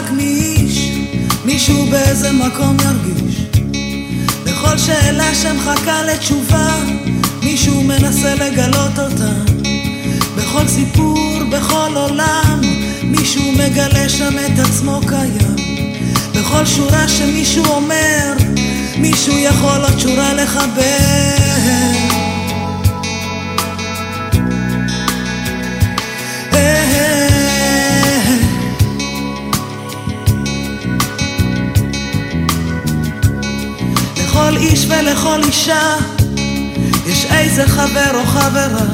תצעק מאיש, מישהו באיזה מקום ירגיש. בכל שאלה שמחכה לתשובה, מישהו מנסה לגלות אותה. בכל סיפור, בכל עולם, מישהו מגלה שם את עצמו קיים. בכל שורה שמישהו אומר, מישהו יכול עוד שורה לחבר. ולכל אישה יש איזה חבר או חברה.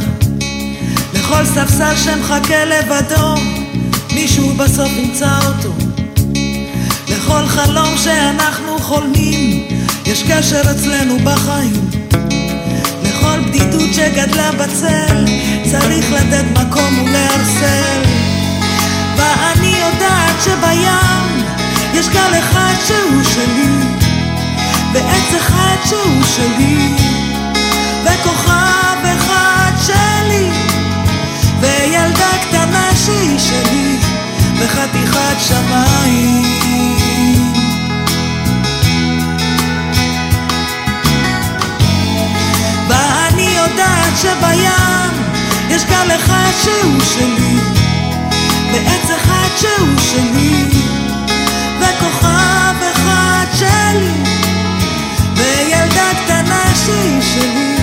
לכל ספסל שמחכה לבדו מישהו בסוף ימצא אותו. לכל חלום שאנחנו חולמים יש קשר אצלנו בחיים. לכל בדידות שגדלה בצל צריך לתת מקום ולהרסל. ואני יודעת שבים יש גל אחד שהוא שלי ועץ אחד שהוא שלי וכוכב אחד שלי וילדה קטנה שהיא שלי וחתיכת שמיים. ואני יודעת שבים יש גל אחד שהוא שלי ועץ אחד שהוא שלי וכוכב שלי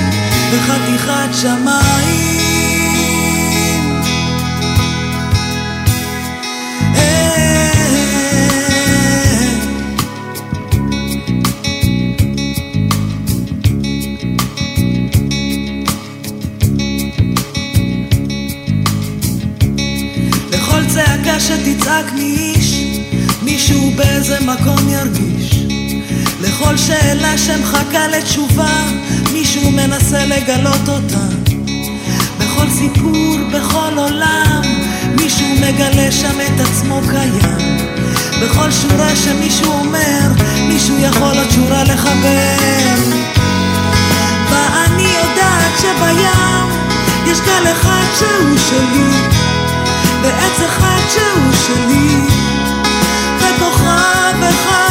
וחתיכת שמיים לכל שאלה שמחכה לתשובה, מישהו מנסה לגלות אותה. בכל סיפור, בכל עולם, מישהו מגלה שם את עצמו קיים. בכל שורה שמישהו אומר, מישהו יכול עוד שורה לחבר. ואני יודעת שבים יש גל אחד שהוא שלי, ועץ אחד שהוא שלי, וכוכב אחד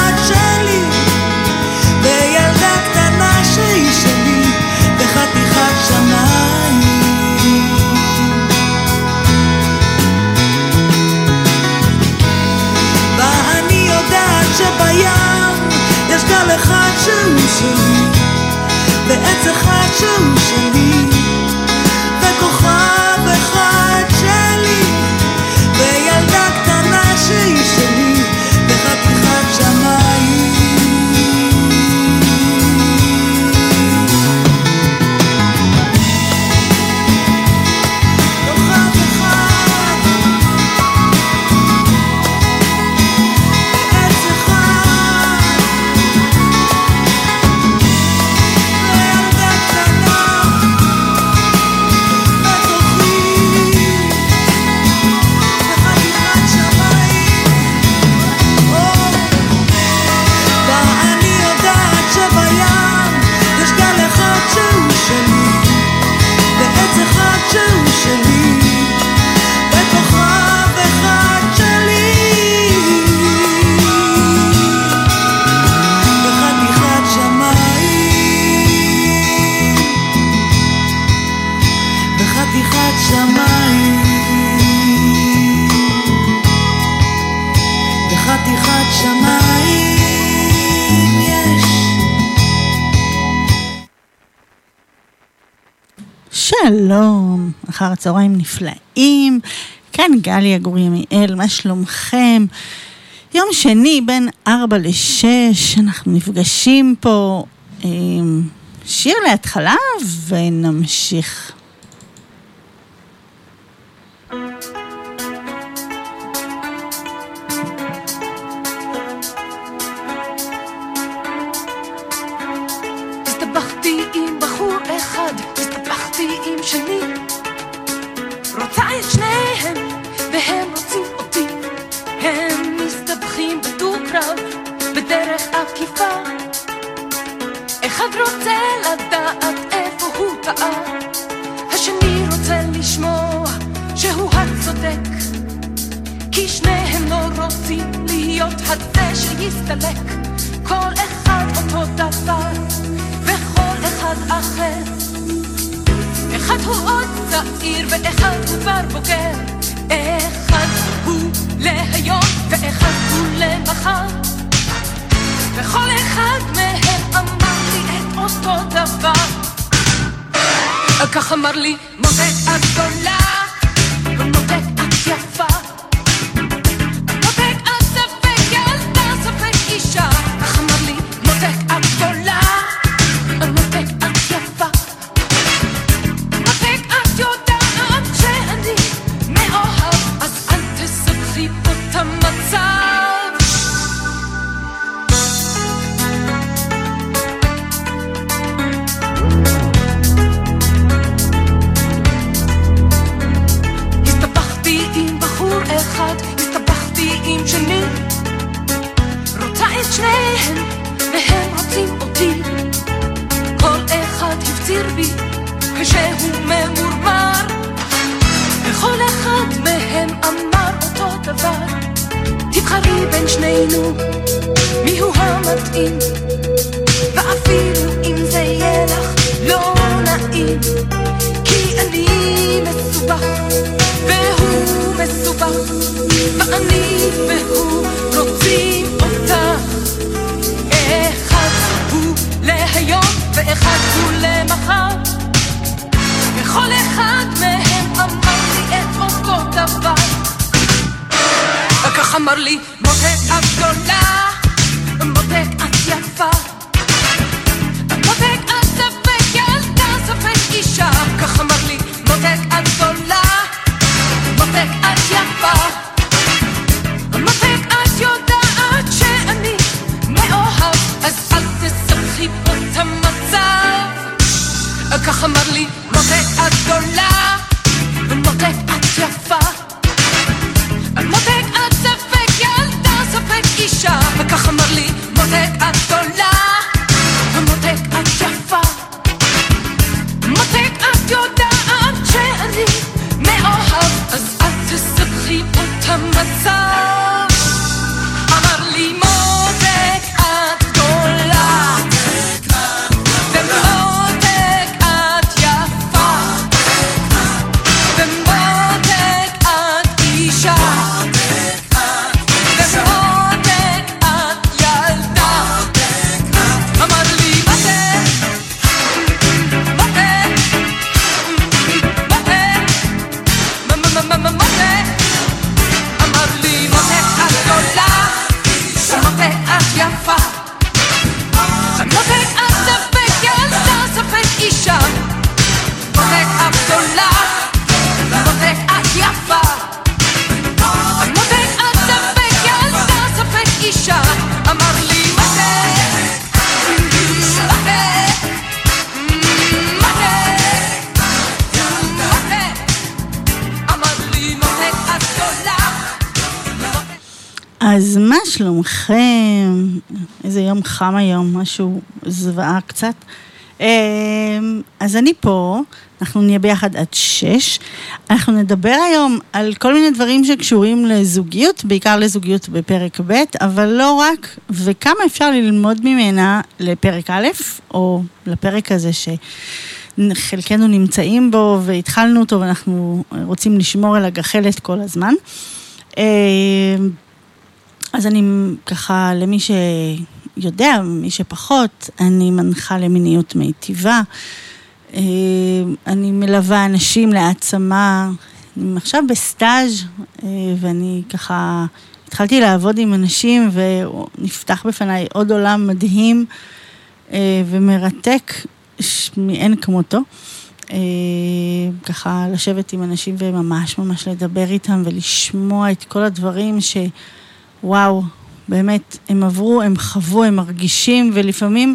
אחד שהוא שלי, ועץ אחד שהוא שלי, אחר הצהריים נפלאים. כאן גליה גור ימיאל, מה שלומכם? יום שני בין 4 ל-6, אנחנו נפגשים פה. עם שיר להתחלה ונמשיך. רוצים להיות שיסתלק, כל אחד אותו דבר, וכל אחד אחר. אחד הוא עוד צעיר ואחד הוא כבר בוגר, אחד הוא להיום ואחד הוא למחר. וכל אחד מהם אמר לי את אותו דבר. כך אמר לי מותק הגדולה, ומותק את יפה. חם היום, משהו זוועה קצת. אמ, אז אני פה, אנחנו נהיה ביחד עד שש. אנחנו נדבר היום על כל מיני דברים שקשורים לזוגיות, בעיקר לזוגיות בפרק ב', אבל לא רק, וכמה אפשר ללמוד ממנה לפרק א', או לפרק הזה שחלקנו נמצאים בו והתחלנו אותו ואנחנו רוצים לשמור על הגחלת כל הזמן. אמ, אז אני ככה, למי שיודע, מי שפחות, אני מנחה למיניות מיטיבה. אה, אני מלווה אנשים להעצמה. אני עכשיו בסטאז' אה, ואני ככה התחלתי לעבוד עם אנשים ונפתח בפניי עוד עולם מדהים אה, ומרתק מאין כמותו. ככה לשבת עם אנשים וממש ממש לדבר איתם ולשמוע את כל הדברים ש... וואו, באמת, הם עברו, הם חוו, הם מרגישים, ולפעמים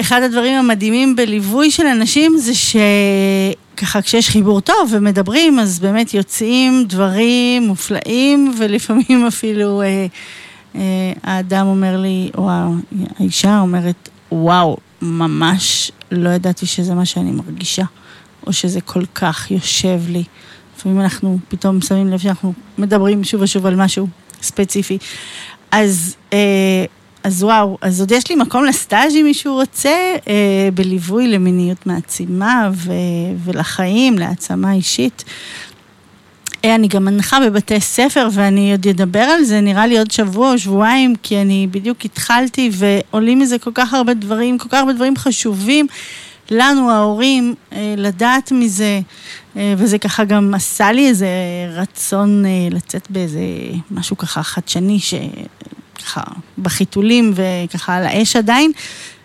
אחד הדברים המדהימים בליווי של אנשים זה שככה כשיש חיבור טוב ומדברים, אז באמת יוצאים דברים מופלאים, ולפעמים אפילו אה, אה, האדם אומר לי, או האישה אומרת, וואו, ממש לא ידעתי שזה מה שאני מרגישה, או שזה כל כך יושב לי. לפעמים אנחנו פתאום שמים לב שאנחנו מדברים שוב ושוב על משהו ספציפי. אז, אה, אז וואו, אז עוד יש לי מקום לסטאז' אם מישהו רוצה, אה, בליווי למיניות מעצימה ו, ולחיים, להעצמה אישית. אה, אני גם מנחה בבתי ספר ואני עוד אדבר על זה נראה לי עוד שבוע או שבועיים כי אני בדיוק התחלתי ועולים מזה כל כך הרבה דברים, כל כך הרבה דברים חשובים לנו ההורים אה, לדעת מזה וזה ככה גם עשה לי איזה רצון לצאת באיזה משהו ככה חדשני שככה בחיתולים וככה על האש עדיין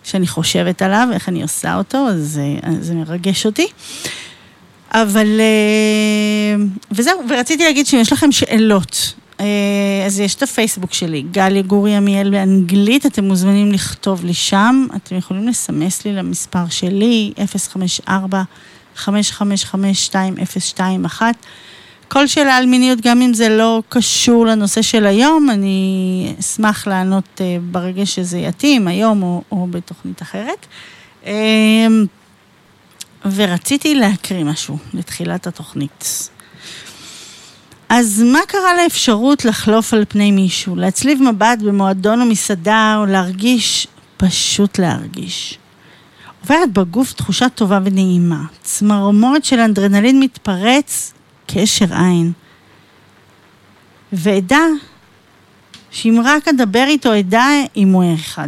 שאני חושבת עליו, איך אני עושה אותו, אז זה מרגש אותי. אבל, אה, וזהו, ורציתי להגיד שאם יש לכם שאלות, אה, אז יש את הפייסבוק שלי, גליה גורי עמיאל באנגלית, אתם מוזמנים לכתוב לי שם, אתם יכולים לסמס לי למספר שלי, 054-555-2021. כל שאלה על מיניות, גם אם זה לא קשור לנושא של היום, אני אשמח לענות אה, ברגע שזה יתאים, היום או, או בתוכנית אחרת. ורציתי להקריא משהו לתחילת התוכנית. אז מה קרה לאפשרות לחלוף על פני מישהו, להצליב מבט במועדון או מסעדה, או להרגיש, פשוט להרגיש. עוברת בגוף תחושה טובה ונעימה, צמרמורת של אנדרנלין מתפרץ, קשר עין. ואדע שאם רק אדבר איתו, אדע אם הוא אחד.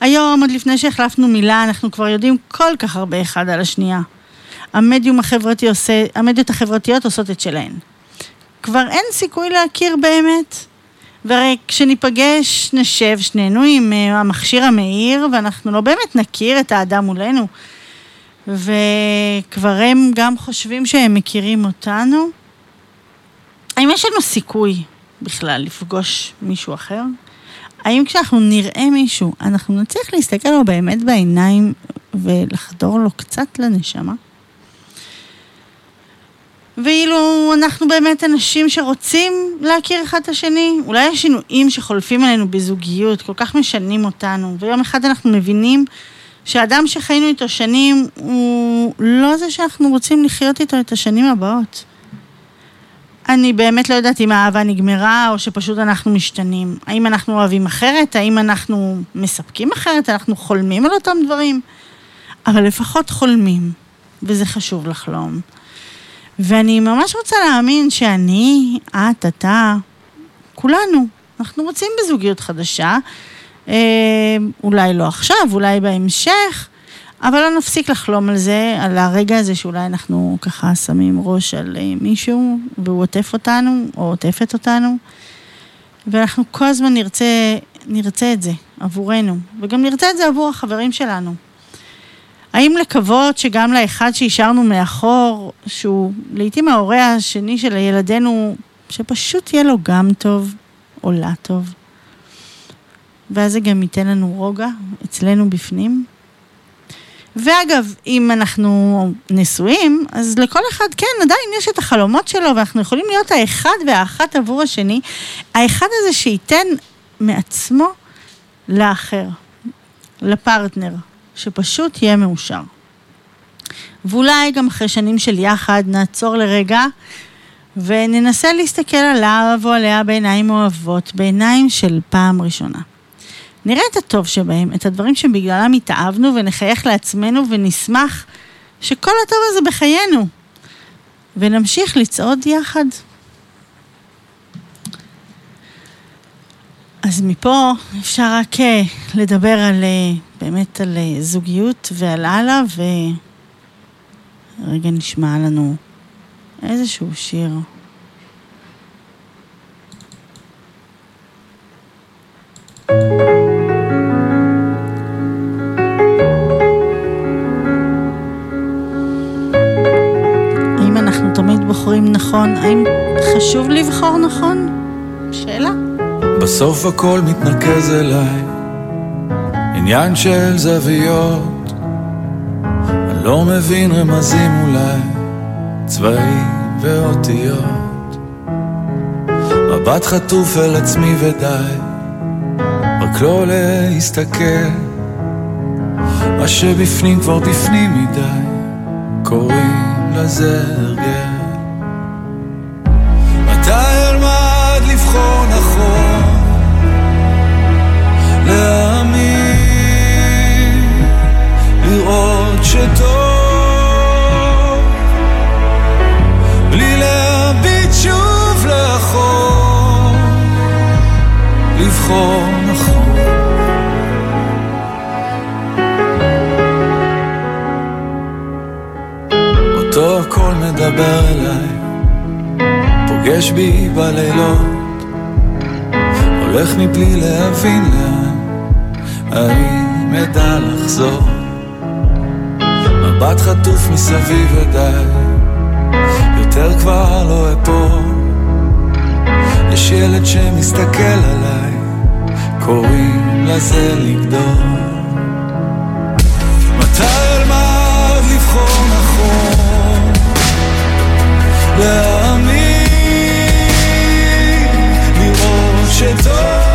היום, עוד לפני שהחלפנו מילה, אנחנו כבר יודעים כל כך הרבה אחד על השנייה. המדיום החברתי עושה, המדיות החברתיות עושות את שלהן. כבר אין סיכוי להכיר באמת. והרי כשניפגש, נשב שנינו עם אה, המכשיר המאיר, ואנחנו לא באמת נכיר את האדם מולנו. וכבר הם גם חושבים שהם מכירים אותנו. האם יש לנו סיכוי בכלל לפגוש מישהו אחר? האם כשאנחנו נראה מישהו, אנחנו נצליח להסתכל לו באמת בעיניים ולחדור לו קצת לנשמה? ואילו אנחנו באמת אנשים שרוצים להכיר אחד את השני, אולי השינויים שחולפים עלינו בזוגיות כל כך משנים אותנו, ויום אחד אנחנו מבינים שהאדם שחיינו איתו שנים הוא לא זה שאנחנו רוצים לחיות איתו את השנים הבאות. אני באמת לא יודעת אם האהבה נגמרה או שפשוט אנחנו משתנים. האם אנחנו אוהבים אחרת? האם אנחנו מספקים אחרת? אנחנו חולמים על אותם דברים? אבל לפחות חולמים, וזה חשוב לחלום. ואני ממש רוצה להאמין שאני, את, אתה, כולנו, אנחנו רוצים בזוגיות חדשה. אה, אולי לא עכשיו, אולי בהמשך, אבל לא נפסיק לחלום על זה, על הרגע הזה שאולי אנחנו ככה שמים ראש על אה, מישהו והוא עוטף אותנו, או עוטפת אותנו, ואנחנו כל הזמן נרצה, נרצה את זה עבורנו, וגם נרצה את זה עבור החברים שלנו. האם לקוות שגם לאחד שהשארנו מאחור, שהוא לעיתים ההורה השני של ילדינו, שפשוט יהיה לו גם טוב, או לה טוב, ואז זה גם ייתן לנו רוגע אצלנו בפנים? ואגב, אם אנחנו נשואים, אז לכל אחד, כן, עדיין יש את החלומות שלו, ואנחנו יכולים להיות האחד והאחת עבור השני. האחד הזה שייתן מעצמו לאחר, לפרטנר, שפשוט יהיה מאושר. ואולי גם אחרי שנים של יחד נעצור לרגע וננסה להסתכל עליו או עליה בעיניים אוהבות, בעיניים של פעם ראשונה. נראה את הטוב שבהם, את הדברים שבגללם התאהבנו ונחייך לעצמנו ונשמח שכל הטוב הזה בחיינו. ונמשיך לצעוד יחד. אז מפה אפשר רק אה, לדבר על, אה, באמת על אה, זוגיות ועל הלאה, ורגע נשמע לנו איזשהו שיר. thank you בוחרים נכון? האם חשוב לבחור נכון? שאלה. בסוף הכל מתנקז אליי, עניין של זוויות. אני לא מבין רמזים אולי, צבעים ואותיות. מבט חטוף אל עצמי ודי, רק לא להסתכל. מה שבפנים כבר בפנים מדי, קוראים לזה הרגל. לראות שטוב. בלי להביט שוב לאחור. לבחור נכון. אותו הקול מדבר אליי. פוגש בי בלילות. הולך מבלי להבין לאן. האם אדע לחזור? מבט חטוף מסביב ודי, יותר כבר לא אפול. יש ילד שמסתכל עליי, קוראים לזה לגדול. מתי אלמד לבחור נכון? להאמין, לראות שטוב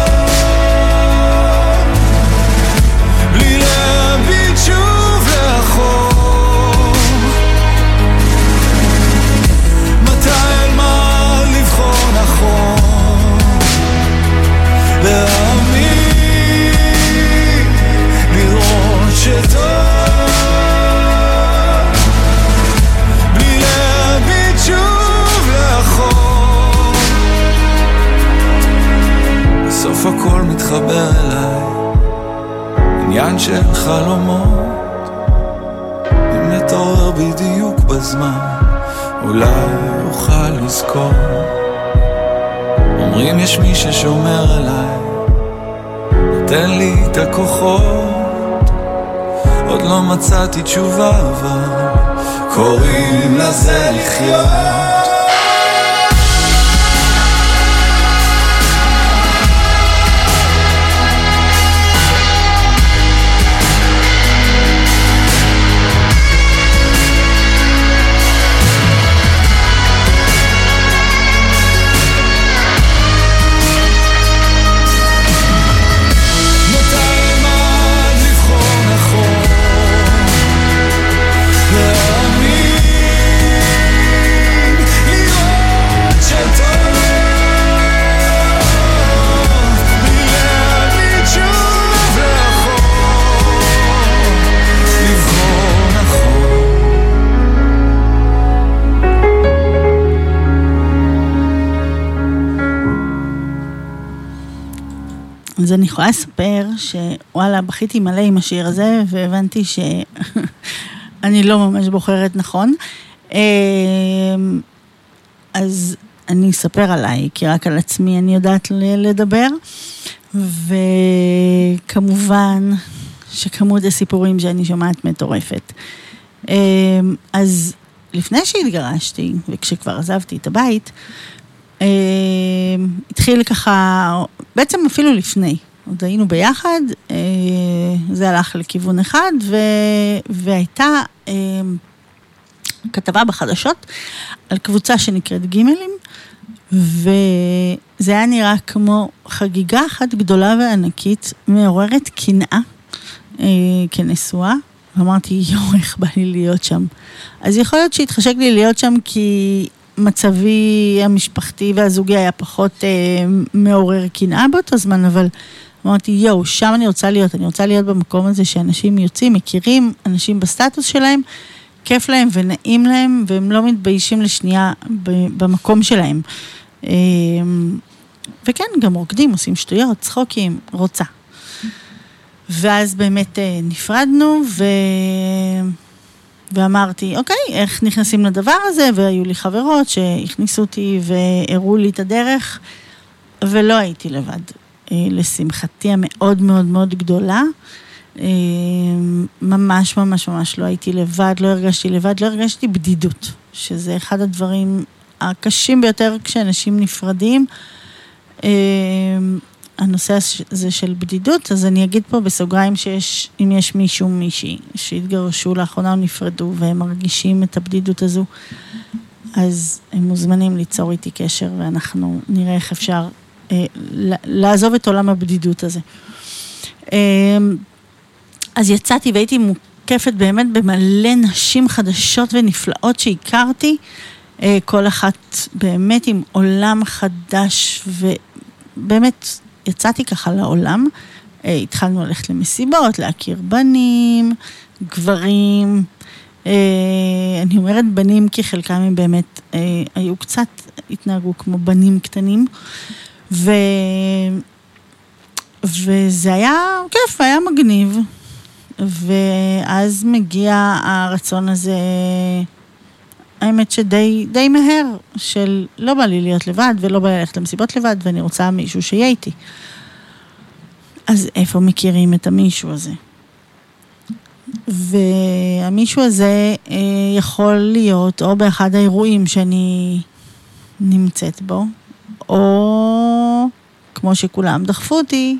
להאמין, לראות שטוב בלי להביט שוב לאחור. בסוף הכל מתחבר אליי עניין של חלומות אם נתעורר בדיוק בזמן אולי אוכל לזכור אומרים יש מי ששומר עליי נותן לי את הכוחות. עוד לא מצאתי תשובה אבל קוראים לזה לחיות אני יכולה לספר שוואלה, בכיתי מלא עם השיר הזה, והבנתי שאני לא ממש בוחרת נכון. אמ, אז אני אספר עליי, כי רק על עצמי אני יודעת לדבר. וכמובן שכמות הסיפורים שאני שומעת מטורפת. אמ, אז לפני שהתגרשתי, וכשכבר עזבתי את הבית, אה, התחיל ככה, בעצם אפילו לפני, עוד היינו ביחד, אה, זה הלך לכיוון אחד, ו, והייתה אה, כתבה בחדשות על קבוצה שנקראת גימלים, וזה היה נראה כמו חגיגה אחת גדולה וענקית, מעוררת קנאה אה, כנשואה. ואמרתי, יואו, איך בא לי להיות שם. אז יכול להיות שהתחשק לי להיות שם כי מצבי המשפחתי והזוגי היה פחות אה, מעורר קנאה באותו זמן, אבל אמרתי, יואו, שם אני רוצה להיות, אני רוצה להיות במקום הזה שאנשים יוצאים, מכירים אנשים בסטטוס שלהם, כיף להם ונעים להם, והם לא מתביישים לשנייה במקום שלהם. אה, וכן, גם רוקדים, עושים שטויות, צחוקים, רוצה. ואז באמת אה, נפרדנו, ו... ואמרתי, אוקיי, איך נכנסים לדבר הזה? והיו לי חברות שהכניסו אותי והראו לי את הדרך, ולא הייתי לבד. אה, לשמחתי המאוד מאוד מאוד גדולה, אה, ממש ממש ממש לא הייתי לבד, לא הרגשתי לבד, לא הרגשתי בדידות, שזה אחד הדברים הקשים ביותר כשאנשים נפרדים. הנושא הזה של בדידות, אז אני אגיד פה בסוגריים שיש, אם יש מישהו, מישהי, שהתגרשו לאחרונה או נפרדו והם מרגישים את הבדידות הזו, אז הם מוזמנים ליצור איתי קשר ואנחנו נראה איך אפשר אה, לעזוב את עולם הבדידות הזה. אה, אז יצאתי והייתי מוקפת באמת במלא נשים חדשות ונפלאות שהכרתי, אה, כל אחת באמת עם עולם חדש ובאמת יצאתי ככה לעולם, אה, התחלנו ללכת למסיבות, להכיר בנים, גברים. אה, אני אומרת בנים כי חלקם הם באמת אה, היו קצת, התנהגו כמו בנים קטנים. ו... וזה היה כיף, היה מגניב. ואז מגיע הרצון הזה, האמת שדי די מהר, של לא בא לי להיות לבד ולא בא לי ללכת למסיבות לבד ואני רוצה מישהו שיהיה איתי. אז איפה מכירים את המישהו הזה? והמישהו הזה אה, יכול להיות או באחד האירועים שאני נמצאת בו, או כמו שכולם דחפו אותי,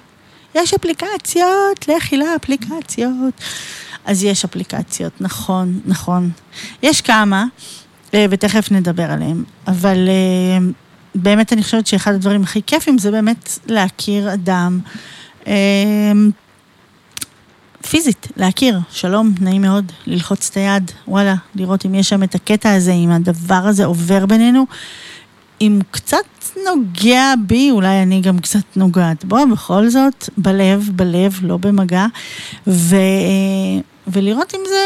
יש אפליקציות, לכי לאפליקציות. אז יש אפליקציות, נכון, נכון. יש כמה, ותכף נדבר עליהם, אבל אה, באמת אני חושבת שאחד הדברים הכי כיפים זה באמת להכיר אדם. אה, פיזית, להכיר, שלום, נעים מאוד, ללחוץ את היד, וואלה, לראות אם יש שם את הקטע הזה, אם הדבר הזה עובר בינינו, אם הוא קצת נוגע בי, אולי אני גם קצת נוגעת בו, בכל זאת, בלב, בלב, לא במגע, ו, ולראות אם זה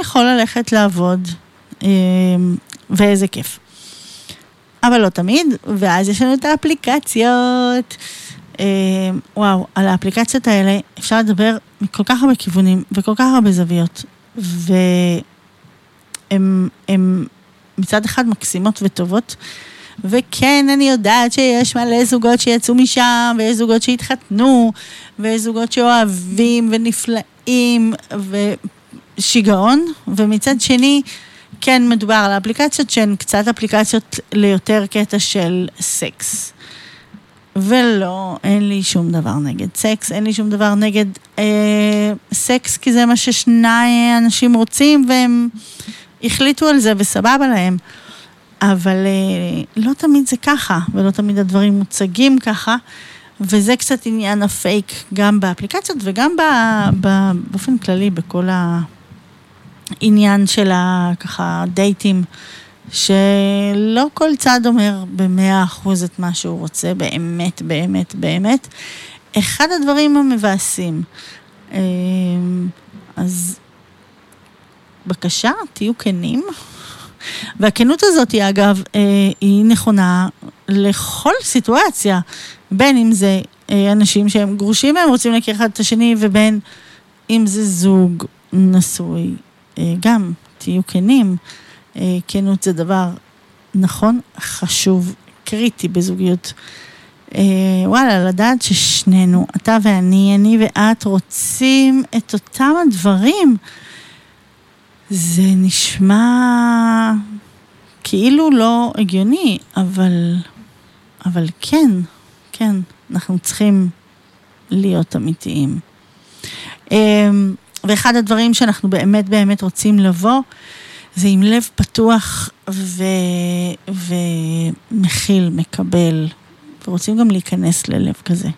יכול ללכת לעבוד, אה, ואיזה כיף. אבל לא תמיד, ואז יש לנו את האפליקציות. אה, וואו, על האפליקציות האלה אפשר לדבר מכל כך הרבה כיוונים וכל כך הרבה זוויות, והן מצד אחד מקסימות וטובות, וכן, אני יודעת שיש מלא זוגות שיצאו משם, ויש זוגות שהתחתנו, ויש זוגות שאוהבים ונפלאים, ושיגעון, ומצד שני, כן מדובר על האפליקציות שהן קצת אפליקציות ליותר קטע של סקס. ולא, אין לי שום דבר נגד סקס, אין לי שום דבר נגד אה, סקס, כי זה מה ששני אנשים רוצים והם החליטו על זה וסבבה להם. אבל אה, לא תמיד זה ככה, ולא תמיד הדברים מוצגים ככה, וזה קצת עניין הפייק גם באפליקציות וגם ב, ב, באופן כללי בכל העניין של ה, ככה דייטים. שלא כל צד אומר במאה אחוז את מה שהוא רוצה, באמת, באמת, באמת. אחד הדברים המבאסים. אה, אז בבקשה, תהיו כנים. והכנות הזאת, אגב, אה, היא נכונה לכל סיטואציה, בין אם זה אה, אנשים שהם גרושים והם רוצים להכיר אחד את השני, ובין אם זה זוג נשוי. גם, תהיו כנים. אה, כנות זה דבר נכון, חשוב, קריטי בזוגיות. אה, וואלה, לדעת ששנינו, אתה ואני, אני ואת, רוצים את אותם הדברים. זה נשמע כאילו לא הגיוני, אבל, אבל כן, כן, אנחנו צריכים להיות אמיתיים. ואחד הדברים שאנחנו באמת באמת רוצים לבוא, זה עם לב פתוח ו... ומכיל, מקבל, ורוצים גם להיכנס ללב כזה.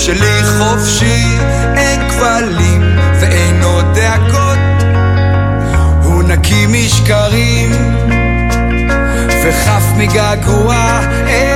שלי חופשי, אין כבלים ואין עוד דאגות, הוא נקי משקרים וחף מגעגוע עירום.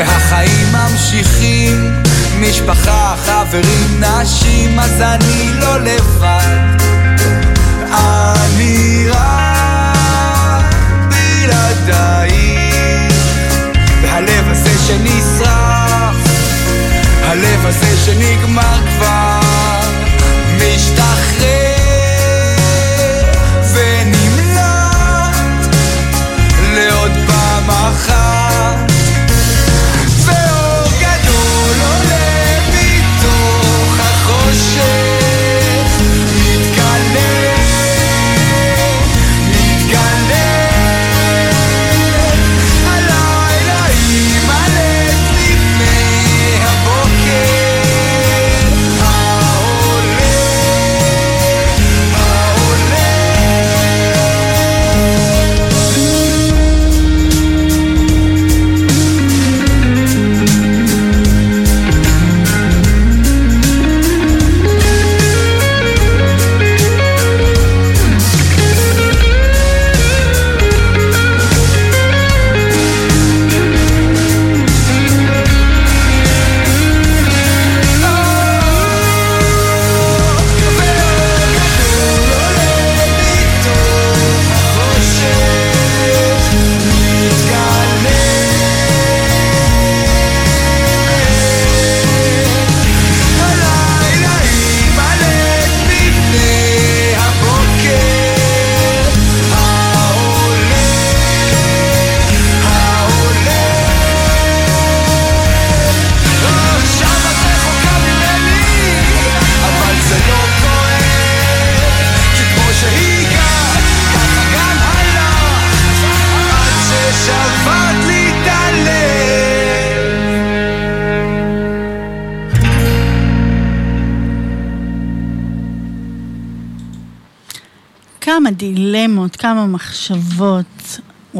והחיים ממשיכים, משפחה, חברים, נשים, אז אני לא לבד. אני רק בלעדייך, והלב הזה שנשרף, הלב הזה שנגמר כבר,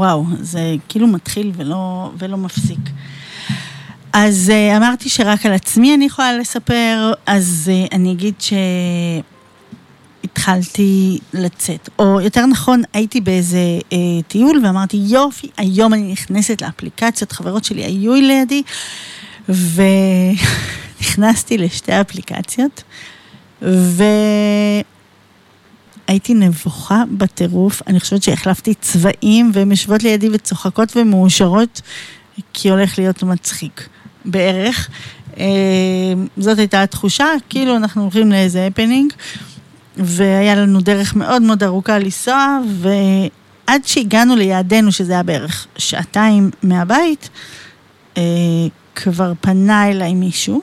וואו, זה כאילו מתחיל ולא, ולא מפסיק. אז uh, אמרתי שרק על עצמי אני יכולה לספר, אז uh, אני אגיד שהתחלתי לצאת. או יותר נכון, הייתי באיזה uh, טיול ואמרתי, יופי, היום אני נכנסת לאפליקציות, חברות שלי היו לידי, ונכנסתי לשתי אפליקציות, ו... הייתי נבוכה בטירוף, אני חושבת שהחלפתי צבעים והן יושבות לידי וצוחקות ומאושרות, כי הולך להיות מצחיק, בערך. אה, זאת הייתה התחושה, כאילו אנחנו הולכים לאיזה הפנינג, והיה לנו דרך מאוד מאוד ארוכה לנסוע, ועד שהגענו ליעדנו, שזה היה בערך שעתיים מהבית, אה, כבר פנה אליי מישהו,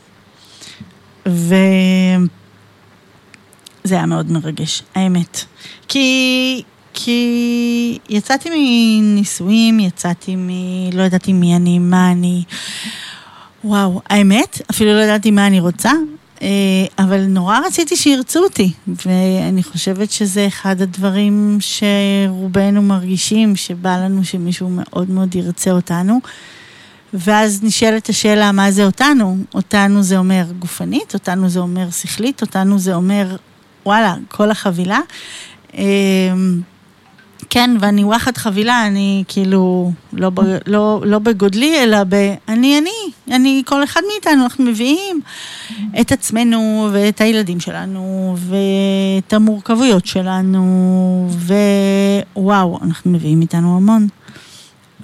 ו... זה היה מאוד מרגש, האמת. כי, כי יצאתי מנישואים, יצאתי מ... לא ידעתי מי אני, מה אני. וואו, האמת, אפילו לא ידעתי מה אני רוצה, אה, אבל נורא רציתי שירצו אותי, ואני חושבת שזה אחד הדברים שרובנו מרגישים, שבא לנו שמישהו מאוד מאוד ירצה אותנו. ואז נשאלת השאלה, מה זה אותנו? אותנו זה אומר גופנית, אותנו זה אומר שכלית, אותנו זה אומר, וואלה, כל החבילה. אמ, כן, ואני וואחד חבילה, אני כאילו, לא, ב- לא, לא בגודלי, אלא ב... אני אני, אני, כל אחד מאיתנו, אנחנו מביאים את עצמנו ואת הילדים שלנו, ואת המורכבויות שלנו, ווואו, אנחנו מביאים איתנו המון.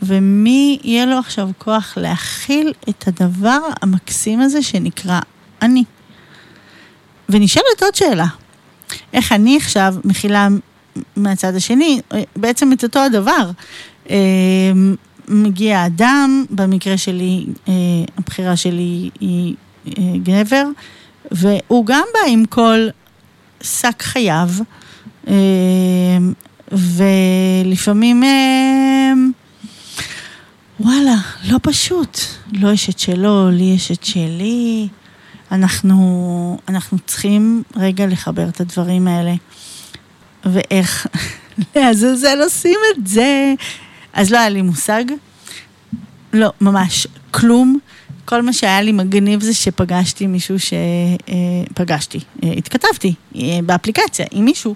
ומי יהיה לו עכשיו כוח להכיל את הדבר המקסים הזה שנקרא אני? ונשאלת עוד שאלה, איך אני עכשיו מכילה מהצד השני בעצם את אותו הדבר? אה, מגיע אדם, במקרה שלי, אה, הבחירה שלי היא אה, גבר, והוא גם בא עם כל שק חייו, ולפעמים... וואלה, לא פשוט. לא יש את שלו, לי יש את שלי. אנחנו, אנחנו צריכים רגע לחבר את הדברים האלה. ואיך לעזאזל עושים את זה? אז לא היה לי מושג. לא, ממש, כלום. כל מה שהיה לי מגניב זה שפגשתי מישהו ש... אה, פגשתי, אה, התכתבתי אה, באפליקציה עם מישהו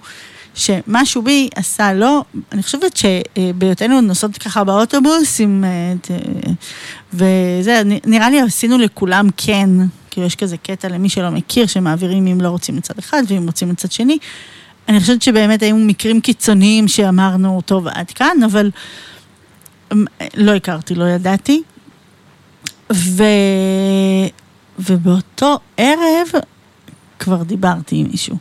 שמשהו בי עשה לו, אני חושבת שבהיותנו נוסעות ככה באוטובוס עם... וזה, נראה לי עשינו לכולם כן, כאילו יש כזה קטע למי שלא מכיר, שמעבירים אם לא רוצים לצד אחד ואם רוצים לצד שני. אני חושבת שבאמת היו מקרים קיצוניים שאמרנו, טוב, עד כאן, אבל אמ, לא הכרתי, לא ידעתי. ו... ובאותו ערב כבר דיברתי עם מישהו.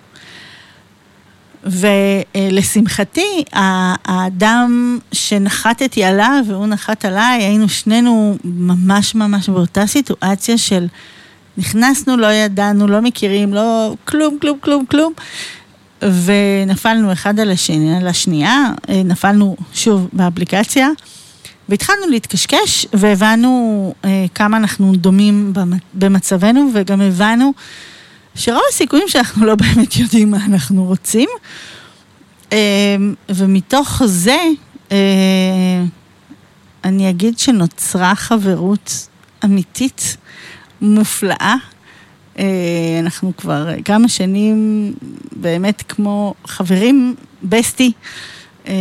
ולשמחתי, ה- האדם שנחתתי עליו והוא נחת עליי, היינו שנינו ממש ממש באותה סיטואציה של נכנסנו, לא ידענו, לא מכירים, לא כלום, כלום, כלום, כלום. ונפלנו אחד על השני, על השנייה, אה, נפלנו שוב באפליקציה, והתחלנו להתקשקש, והבנו אה, כמה אנחנו דומים במ- במצבנו, וגם הבנו שרוב הסיכויים שאנחנו לא באמת יודעים מה אנחנו רוצים. אה, ומתוך זה, אה, אני אגיד שנוצרה חברות אמיתית, מופלאה. אה, אנחנו כבר כמה שנים באמת כמו חברים, בסטי. אה,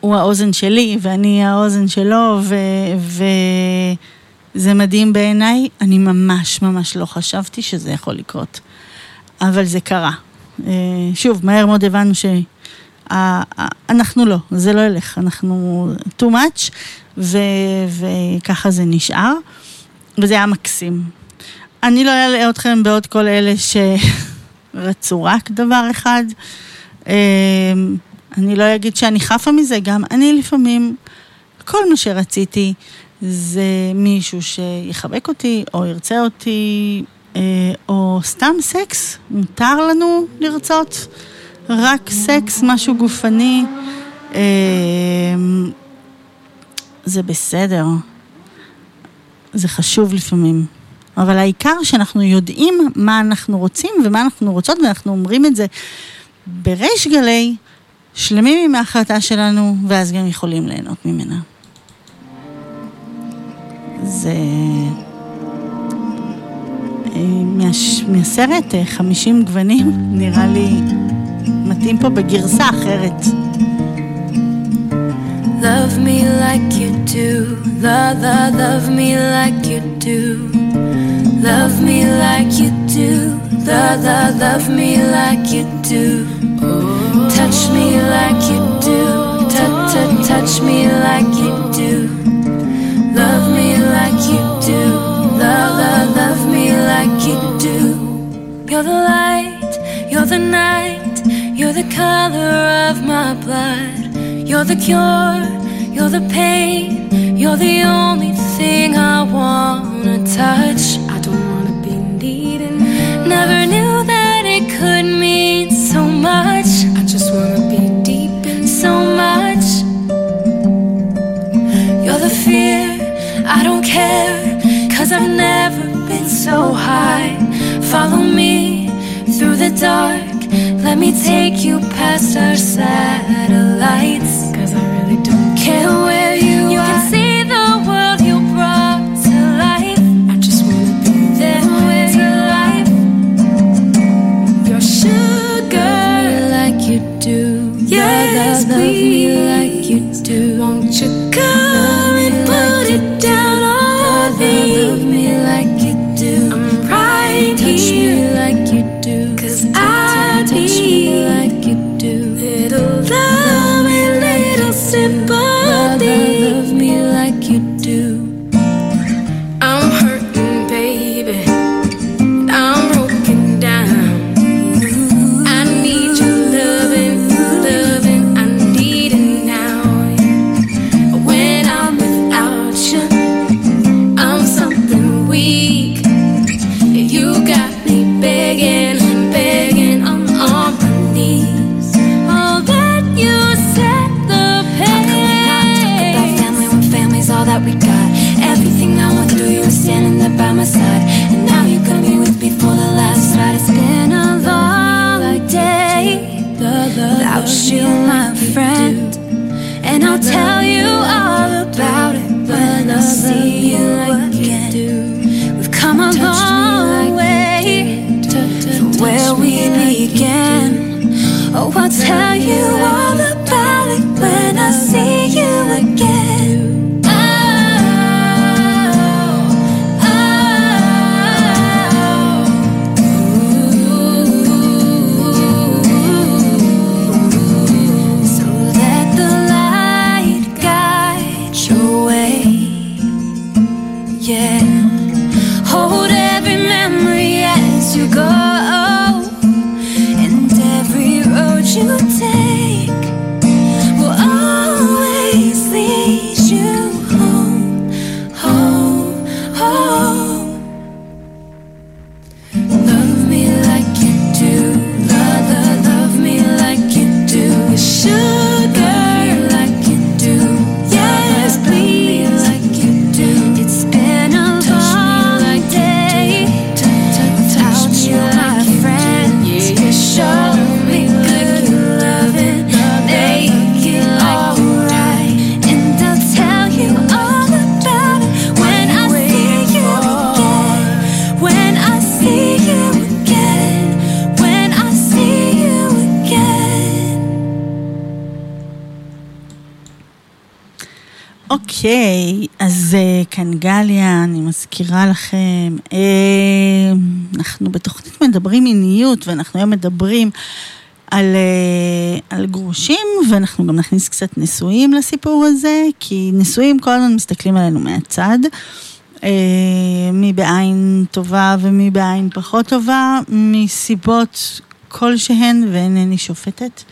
הוא האוזן שלי ואני האוזן שלו, ו... וזה מדהים בעיניי. אני ממש ממש לא חשבתי שזה יכול לקרות, אבל זה קרה. אה, שוב, מהר מאוד הבנו ש... ה- ה- אנחנו לא, זה לא ילך, אנחנו too much, ו... וככה זה נשאר, וזה היה מקסים. אני לא אלאה אתכם בעוד כל אלה שרצו רק דבר אחד. אה, אני לא אגיד שאני חפה מזה, גם אני לפעמים, כל מה שרציתי זה מישהו שיחבק אותי, או ירצה אותי, אה, או סתם סקס, מותר לנו לרצות. רק סקס, משהו גופני, אה, זה בסדר. זה חשוב לפעמים. אבל העיקר שאנחנו יודעים מה אנחנו רוצים ומה אנחנו רוצות, ואנחנו אומרים את זה בריש גלי, שלמים עם ההחלטה שלנו, ואז גם יכולים ליהנות ממנה. זה... אה, מהש... מהסרט אה, 50 גוונים, נראה לי מתאים פה בגרסה אחרת. Love me like you do. Love, love, love me like you do. Love me like you do. Love, love, love me like you do. Touch me like you do. Touch, touch, touch me like you do. Love me like you do. Love, love, love me like you do. You're the light, you're the night, you're the color of my blood. You're the cure, you're the pain, you're the only thing I wanna touch. I don't wanna be needing. Never knew that it could mean so much. I just wanna be deep in so much. You're the fear, I don't care, cause I've never been so high. Follow me through the dark, let me take you past our satellites. I really don't care where tell מזכירה לכם, אה, אנחנו בתוכנית מדברים מיניות, ואנחנו היום מדברים על, אה, על גרושים, ואנחנו גם נכניס קצת נשואים לסיפור הזה, כי נשואים כל הזמן מסתכלים עלינו מהצד. אה, מי בעין טובה ומי בעין פחות טובה, מסיבות כלשהן, ואינני שופטת.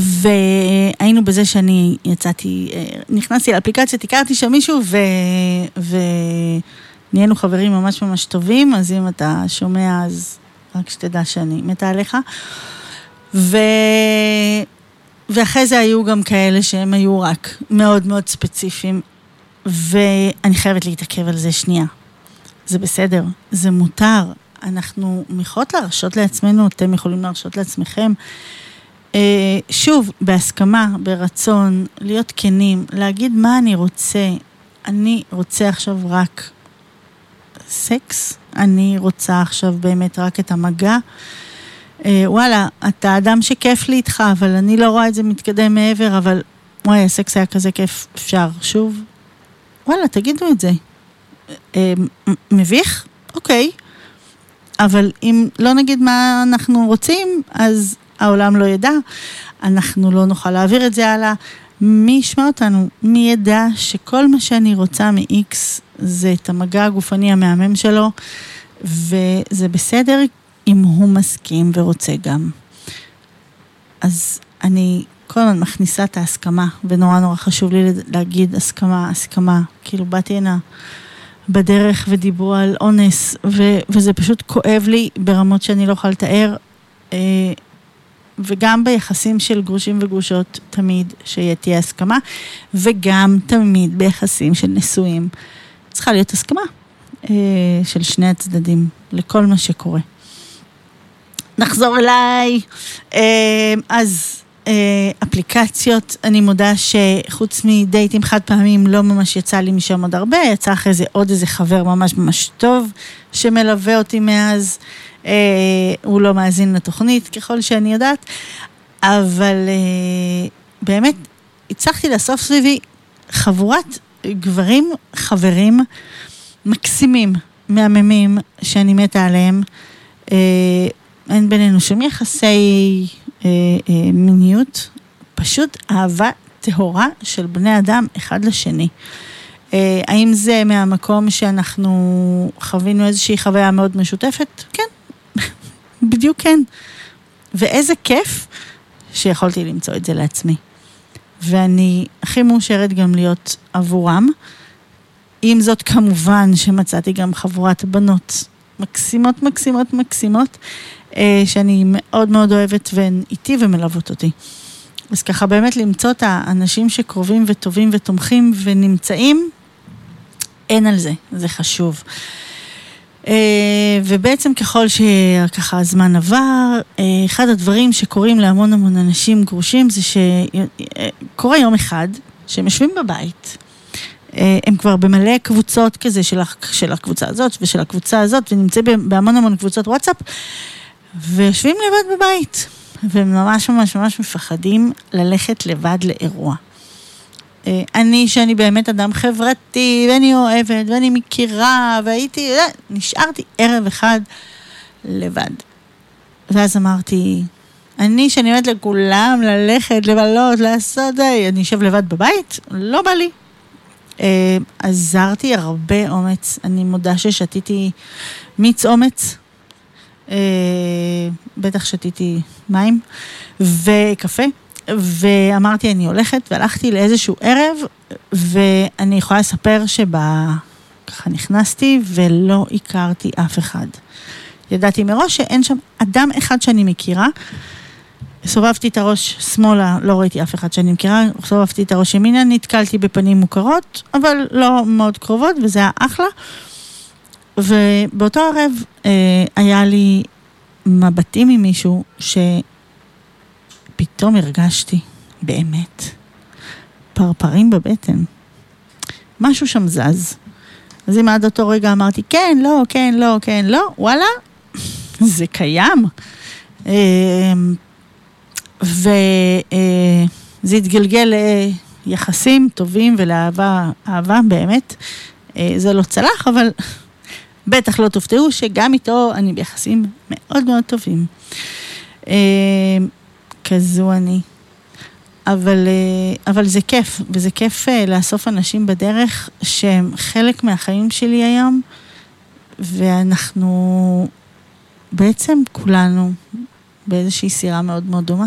והיינו בזה שאני יצאתי, אה, נכנסתי לאפליקציה, הכרתי שם מישהו ו... ונהיינו חברים ממש ממש טובים, אז אם אתה שומע אז רק שתדע שאני מתה עליך. ו... ואחרי זה היו גם כאלה שהם היו רק מאוד מאוד ספציפיים, ואני חייבת להתעכב על זה שנייה. זה בסדר, זה מותר, אנחנו יכולות להרשות לעצמנו, אתם יכולים להרשות לעצמכם. אה, שוב, בהסכמה, ברצון, להיות כנים, להגיד מה אני רוצה. אני רוצה עכשיו רק סקס, אני רוצה עכשיו באמת רק את המגע. אה, וואלה, אתה אדם שכיף לי איתך, אבל אני לא רואה את זה מתקדם מעבר, אבל וואי, הסקס היה כזה כיף, אפשר. שוב, וואלה, תגידו את זה. אה, מביך? אוקיי. אבל אם לא נגיד מה אנחנו רוצים, אז העולם לא ידע, אנחנו לא נוכל להעביר את זה הלאה. מי ישמע אותנו? מי ידע שכל מה שאני רוצה מ-X זה את המגע הגופני המהמם שלו, וזה בסדר אם הוא מסכים ורוצה גם. אז אני כל הזמן מכניסה את ההסכמה, ונורא נורא חשוב לי להגיד הסכמה, הסכמה. כאילו באתי הנה בדרך ודיברו על אונס, ו- וזה פשוט כואב לי ברמות שאני לא יכולה לתאר. וגם ביחסים של גרושים וגרושות, תמיד שתהיה הסכמה, וגם תמיד ביחסים של נשואים. צריכה להיות הסכמה אה, של שני הצדדים לכל מה שקורה. נחזור אליי. אה, אז אפליקציות, אני מודה שחוץ מדייטים חד פעמים לא ממש יצא לי משם עוד הרבה, יצא אחרי זה עוד איזה חבר ממש ממש טוב שמלווה אותי מאז. אה, הוא לא מאזין לתוכנית ככל שאני יודעת, אבל אה, באמת הצלחתי לאסוף סביבי חבורת גברים, חברים מקסימים, מהממים, שאני מתה עליהם. אה, אין בינינו שום יחסי אה, אה, מיניות, פשוט אהבה טהורה של בני אדם אחד לשני. אה, האם זה מהמקום שאנחנו חווינו איזושהי חוויה מאוד משותפת? כן, בדיוק כן. ואיזה כיף שיכולתי למצוא את זה לעצמי. ואני הכי מאושרת גם להיות עבורם. עם זאת, כמובן שמצאתי גם חבורת בנות מקסימות, מקסימות, מקסימות, שאני מאוד מאוד אוהבת והן איתי ומלוות אותי. אז ככה באמת למצוא את האנשים שקרובים וטובים ותומכים ונמצאים, אין על זה, זה חשוב. אה, ובעצם ככל שככה הזמן עבר, אה, אחד הדברים שקורים להמון המון אנשים גרושים זה שקורה יום אחד שהם יושבים בבית, אה, הם כבר במלא קבוצות כזה של, של הקבוצה הזאת ושל הקבוצה הזאת, ונמצאים בהמון המון קבוצות וואטסאפ, ויושבים לבד בבית, והם ממש ממש מפחדים ללכת לבד לאירוע. אה, אני, שאני באמת אדם חברתי, ואני אוהבת, ואני מכירה, והייתי, אה, נשארתי ערב אחד לבד. ואז אמרתי, אני, שאני אומרת לכולם ללכת, לבלות, לעשות, אני אשב לבד בבית? לא בא לי. אה, עזרתי הרבה אומץ, אני מודה ששתיתי מיץ אומץ, בטח שתיתי מים וקפה, ואמרתי אני הולכת, והלכתי לאיזשהו ערב, ואני יכולה לספר שככה נכנסתי ולא הכרתי אף אחד. ידעתי מראש שאין שם אדם אחד שאני מכירה. סובבתי את הראש שמאלה, לא ראיתי אף אחד שאני מכירה, סובבתי את הראש ימינה, נתקלתי בפנים מוכרות, אבל לא מאוד קרובות, וזה היה אחלה. ובאותו ערב אה, היה לי מבטים ממישהו שפתאום הרגשתי, באמת, פרפרים בבטן. משהו שם זז. אז אם עד אותו רגע אמרתי, כן, לא, כן, לא, כן, לא, וואלה, זה קיים. אה, וזה התגלגל ליחסים טובים ולאהבה, אהבה באמת. אה, זה לא צלח, אבל בטח לא תופתעו שגם איתו אני ביחסים מאוד מאוד טובים. אה, כזו אני. אבל, אה, אבל זה כיף, וזה כיף לאסוף אנשים בדרך שהם חלק מהחיים שלי היום, ואנחנו בעצם כולנו באיזושהי סירה מאוד מאוד דומה.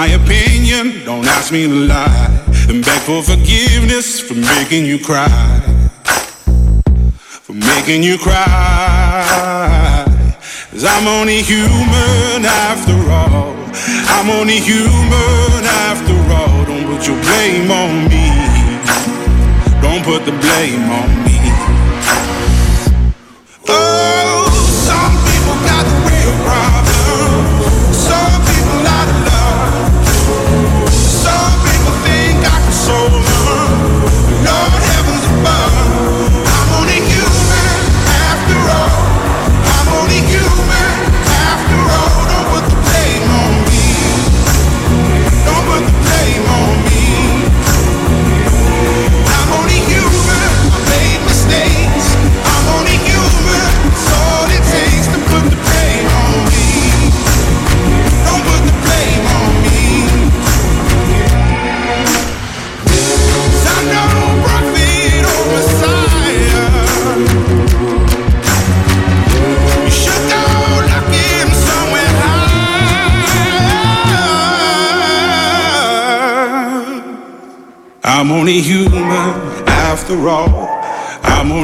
My opinion, don't ask me to lie. And beg for forgiveness for making you cry. For making you cry. Cause I'm only human after all. I'm only human after all. Don't put your blame on me. Don't put the blame on me. Oh,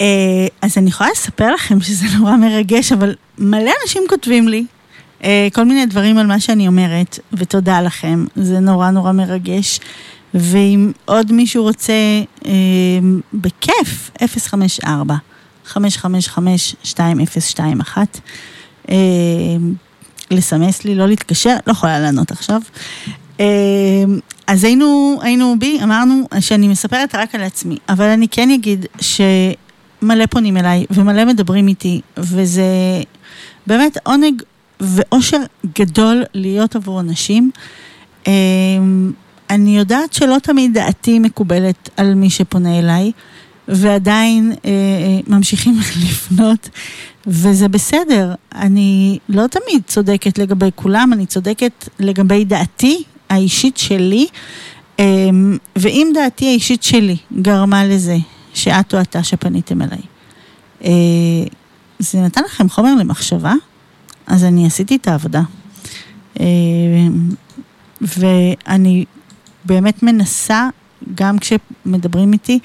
אה, אז אני יכולה לספר לכם שזה נורא מרגש, אבל מלא אנשים כותבים לי אה, כל מיני דברים על מה שאני אומרת, ותודה לכם, זה נורא נורא מרגש. ואם עוד מישהו רוצה, אה, בכיף, 054 555-2021. אה, לסמס לי, לא להתקשר, לא יכולה לענות עכשיו. אה, אז היינו, היינו בי, אמרנו שאני מספרת רק על עצמי, אבל אני כן אגיד שמלא פונים אליי ומלא מדברים איתי, וזה באמת עונג ואושר גדול להיות עבור אנשים. אה, אני יודעת שלא תמיד דעתי מקובלת על מי שפונה אליי, ועדיין אה, אה, ממשיכים לפנות, וזה בסדר. אני לא תמיד צודקת לגבי כולם, אני צודקת לגבי דעתי האישית שלי, אה, ואם דעתי האישית שלי גרמה לזה שאת או אתה שפניתם אליי, אה, זה נתן לכם חומר למחשבה, אז אני עשיתי את העבודה. אה, ואני באמת מנסה, גם כשמדברים איתי,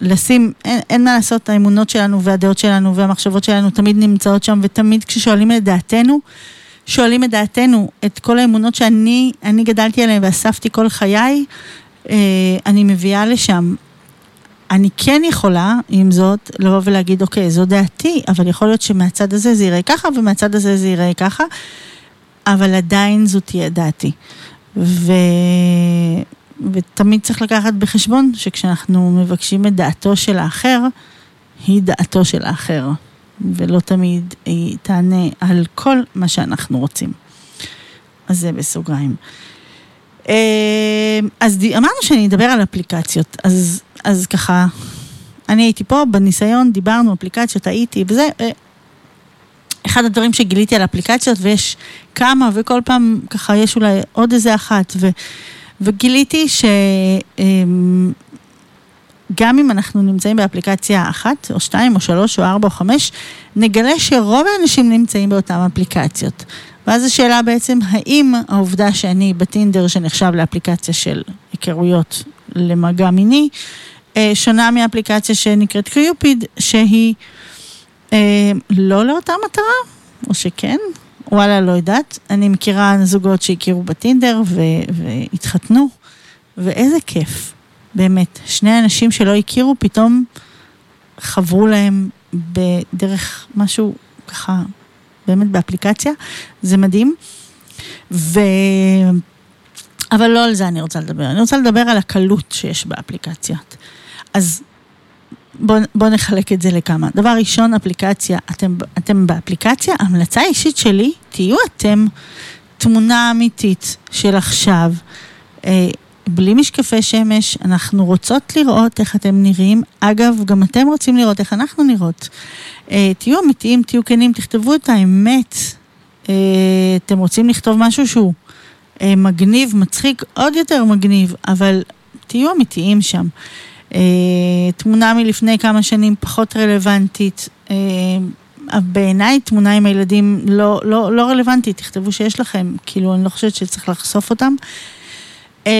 לשים, אין, אין מה לעשות, האמונות שלנו והדעות שלנו והמחשבות שלנו תמיד נמצאות שם, ותמיד כששואלים את דעתנו, שואלים את דעתנו, את כל האמונות שאני אני גדלתי עליהן ואספתי כל חיי, אה, אני מביאה לשם. אני כן יכולה, עם זאת, לבוא ולהגיד, אוקיי, זו דעתי, אבל יכול להיות שמהצד הזה זה יראה ככה, ומהצד הזה זה יראה ככה, אבל עדיין זו תהיה דעתי. ו... ותמיד צריך לקחת בחשבון שכשאנחנו מבקשים את דעתו של האחר, היא דעתו של האחר, ולא תמיד היא תענה על כל מה שאנחנו רוצים. אז זה בסוגריים. אה, אז אמרנו שאני אדבר על אפליקציות, אז, אז ככה, אני הייתי פה בניסיון, דיברנו אפליקציות, הייתי וזה, אחד הדברים שגיליתי על אפליקציות, ויש כמה, וכל פעם ככה יש אולי עוד איזה אחת, ו, וגיליתי שגם אם אנחנו נמצאים באפליקציה אחת, או שתיים, או שלוש, או ארבע, או חמש, נגלה שרוב האנשים נמצאים באותן אפליקציות. ואז השאלה בעצם, האם העובדה שאני בטינדר, שנחשב לאפליקציה של היכרויות למגע מיני, שונה מאפליקציה שנקראת קיופיד, שהיא אה, לא לאותה מטרה, או שכן? וואלה, לא יודעת. אני מכירה זוגות שהכירו בטינדר ו- והתחתנו, ואיזה כיף, באמת. שני אנשים שלא הכירו פתאום חברו להם בדרך משהו ככה, באמת באפליקציה, זה מדהים. ו... אבל לא על זה אני רוצה לדבר, אני רוצה לדבר על הקלות שיש באפליקציות. אז בואו בוא נחלק את זה לכמה. דבר ראשון, אפליקציה, אתם, אתם באפליקציה, המלצה אישית שלי, תהיו אתם תמונה אמיתית של עכשיו, אה, בלי משקפי שמש, אנחנו רוצות לראות איך אתם נראים. אגב, גם אתם רוצים לראות איך אנחנו נראות. אה, תהיו אמיתיים, תהיו כנים, תכתבו את האמת. אה, אתם רוצים לכתוב משהו שהוא אה, מגניב, מצחיק, עוד יותר מגניב, אבל תהיו אמיתיים שם. אה, תמונה מלפני כמה שנים פחות רלוונטית. אה, בעיניי תמונה עם הילדים לא, לא, לא רלוונטית, תכתבו שיש לכם, כאילו אני לא חושבת שצריך לחשוף אותם. אה,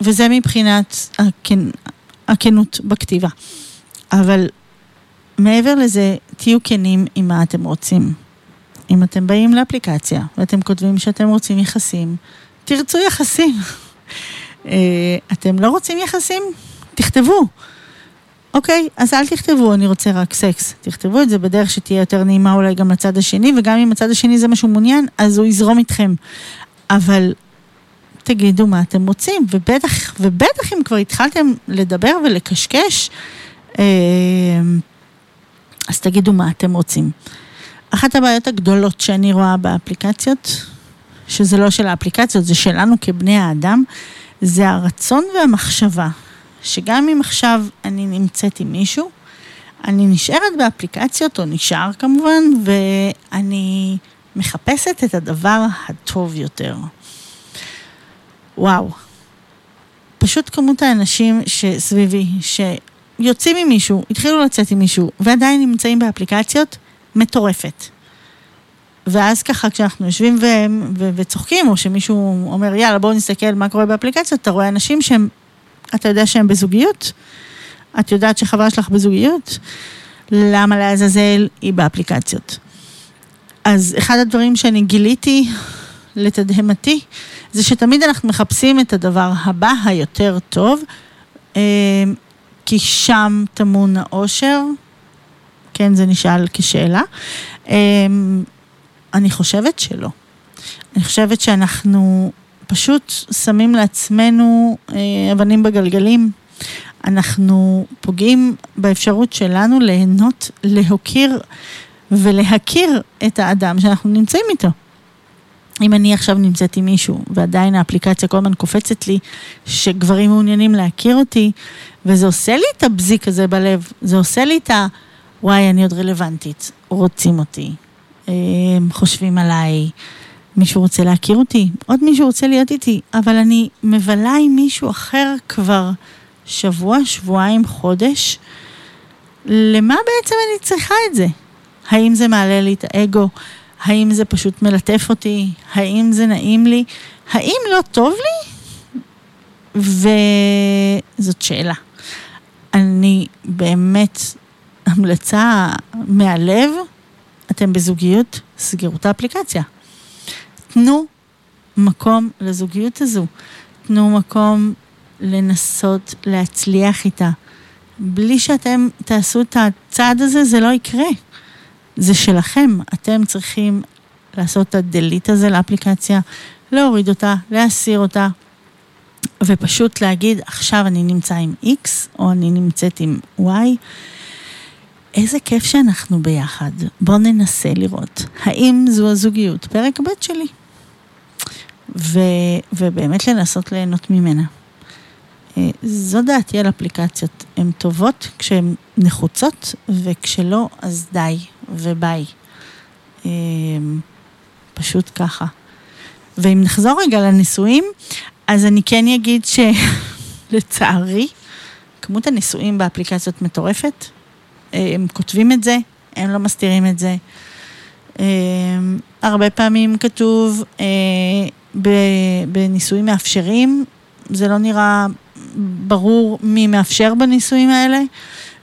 וזה מבחינת הכן, הכנות בכתיבה. אבל מעבר לזה, תהיו כנים עם מה אתם רוצים. אם אתם באים לאפליקציה ואתם כותבים שאתם רוצים יחסים, תרצו יחסים. אתם לא רוצים יחסים? תכתבו. אוקיי, אז אל תכתבו, אני רוצה רק סקס. תכתבו את זה בדרך שתהיה יותר נעימה אולי גם לצד השני, וגם אם הצד השני זה מה שהוא מעוניין, אז הוא יזרום איתכם. אבל תגידו מה אתם רוצים, ובטח, ובטח אם כבר התחלתם לדבר ולקשקש, אה, אז תגידו מה אתם רוצים. אחת הבעיות הגדולות שאני רואה באפליקציות, שזה לא של האפליקציות, זה שלנו כבני האדם, זה הרצון והמחשבה, שגם אם עכשיו אני נמצאת עם מישהו, אני נשארת באפליקציות, או נשאר כמובן, ואני מחפשת את הדבר הטוב יותר. וואו. פשוט כמות האנשים שסביבי, שיוצאים עם מישהו, התחילו לצאת עם מישהו, ועדיין נמצאים באפליקציות, מטורפת. ואז ככה כשאנחנו יושבים ו- ו- וצוחקים, או שמישהו אומר, יאללה, בואו נסתכל מה קורה באפליקציות, אתה רואה אנשים שהם, אתה יודע שהם בזוגיות? את יודעת שחברה שלך בזוגיות? למה לעזאזל היא באפליקציות? אז אחד הדברים שאני גיליתי, לתדהמתי, זה שתמיד אנחנו מחפשים את הדבר הבא היותר טוב, אה, כי שם טמון האושר, כן, זה נשאל כשאלה. אמ, אני חושבת שלא. אני חושבת שאנחנו פשוט שמים לעצמנו אה, אבנים בגלגלים. אנחנו פוגעים באפשרות שלנו ליהנות, להוקיר ולהכיר את האדם שאנחנו נמצאים איתו. אם אני עכשיו נמצאת עם מישהו ועדיין האפליקציה כל הזמן קופצת לי שגברים מעוניינים להכיר אותי וזה עושה לי את הבזיק הזה בלב, זה עושה לי את ה... וואי, אני עוד רלוונטית, רוצים אותי, אה, חושבים עליי, מישהו רוצה להכיר אותי, עוד מישהו רוצה להיות איתי, אבל אני מבלה עם מישהו אחר כבר שבוע, שבועיים, חודש, למה בעצם אני צריכה את זה? האם זה מעלה לי את האגו? האם זה פשוט מלטף אותי? האם זה נעים לי? האם לא טוב לי? וזאת שאלה. אני באמת, המלצה מהלב, אתם בזוגיות, סגרו את האפליקציה. תנו מקום לזוגיות הזו. תנו מקום לנסות להצליח איתה. בלי שאתם תעשו את הצעד הזה, זה לא יקרה. זה שלכם. אתם צריכים לעשות את הדליט הזה לאפליקציה, להוריד אותה, להסיר אותה, ופשוט להגיד, עכשיו אני נמצא עם X, או אני נמצאת עם Y. איזה כיף שאנחנו ביחד. בואו ננסה לראות האם זו הזוגיות, פרק ב' שלי. ו, ובאמת לנסות ליהנות ממנה. אה, זו דעתי על אפליקציות. הן טובות כשהן נחוצות, וכשלא, אז די וביי. אה, פשוט ככה. ואם נחזור רגע לנישואים, אז אני כן אגיד שלצערי, כמות הנישואים באפליקציות מטורפת. אה, הם כותבים את זה, הם לא מסתירים את זה. הרבה פעמים כתוב בנישואים מאפשרים, זה לא נראה ברור מי מאפשר בנישואים האלה.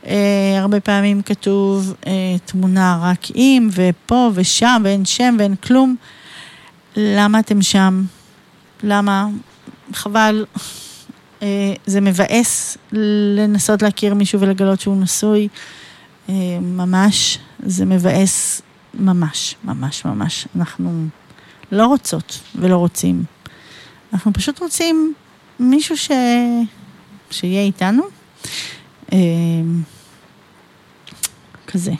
Uh, הרבה פעמים כתוב uh, תמונה רק עם, ופה ושם, ואין שם ואין כלום. למה אתם שם? למה? חבל. Uh, זה מבאס לנסות להכיר מישהו ולגלות שהוא נשוי. Uh, ממש, זה מבאס ממש, ממש, ממש. אנחנו לא רוצות ולא רוצים. אנחנו פשוט רוצים מישהו ש... שיהיה איתנו. אמ, כזה.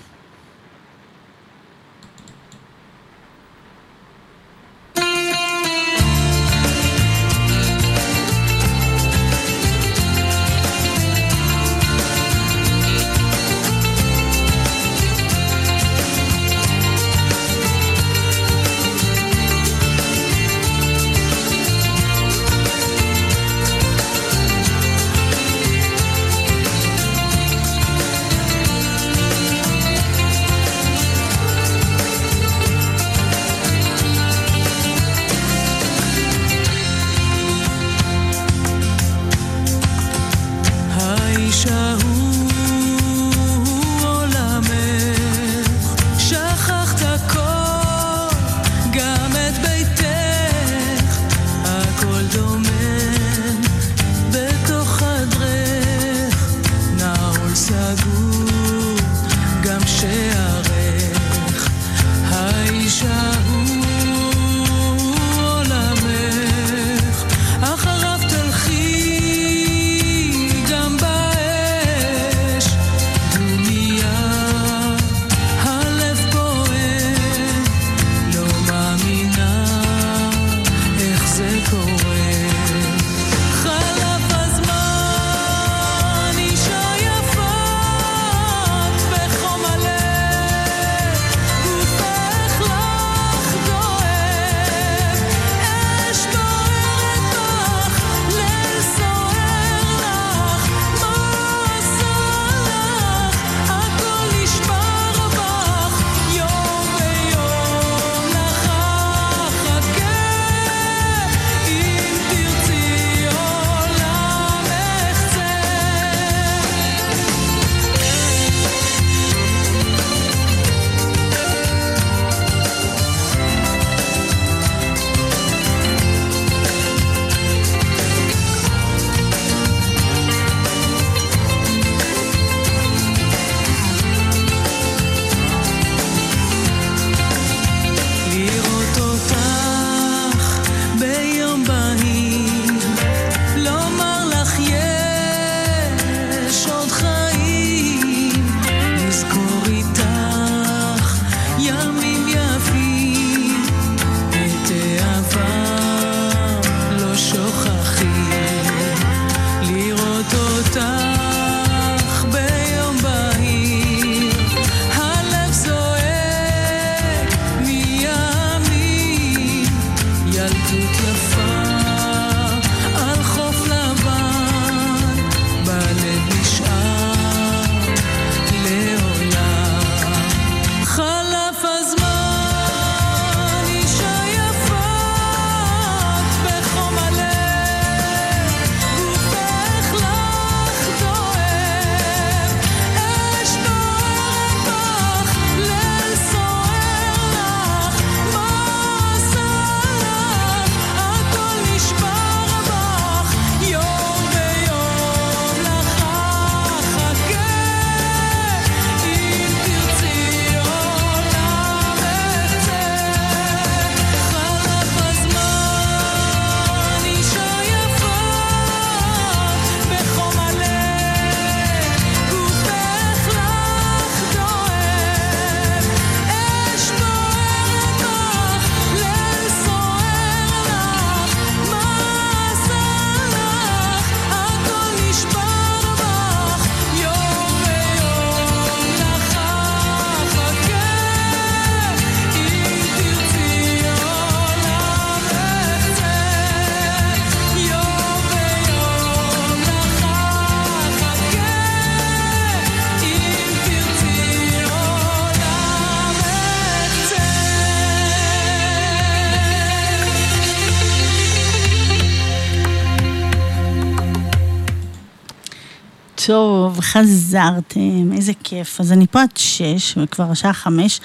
טוב, חזרתם, איזה כיף. אז אני פה עד שש, וכבר השעה חמש,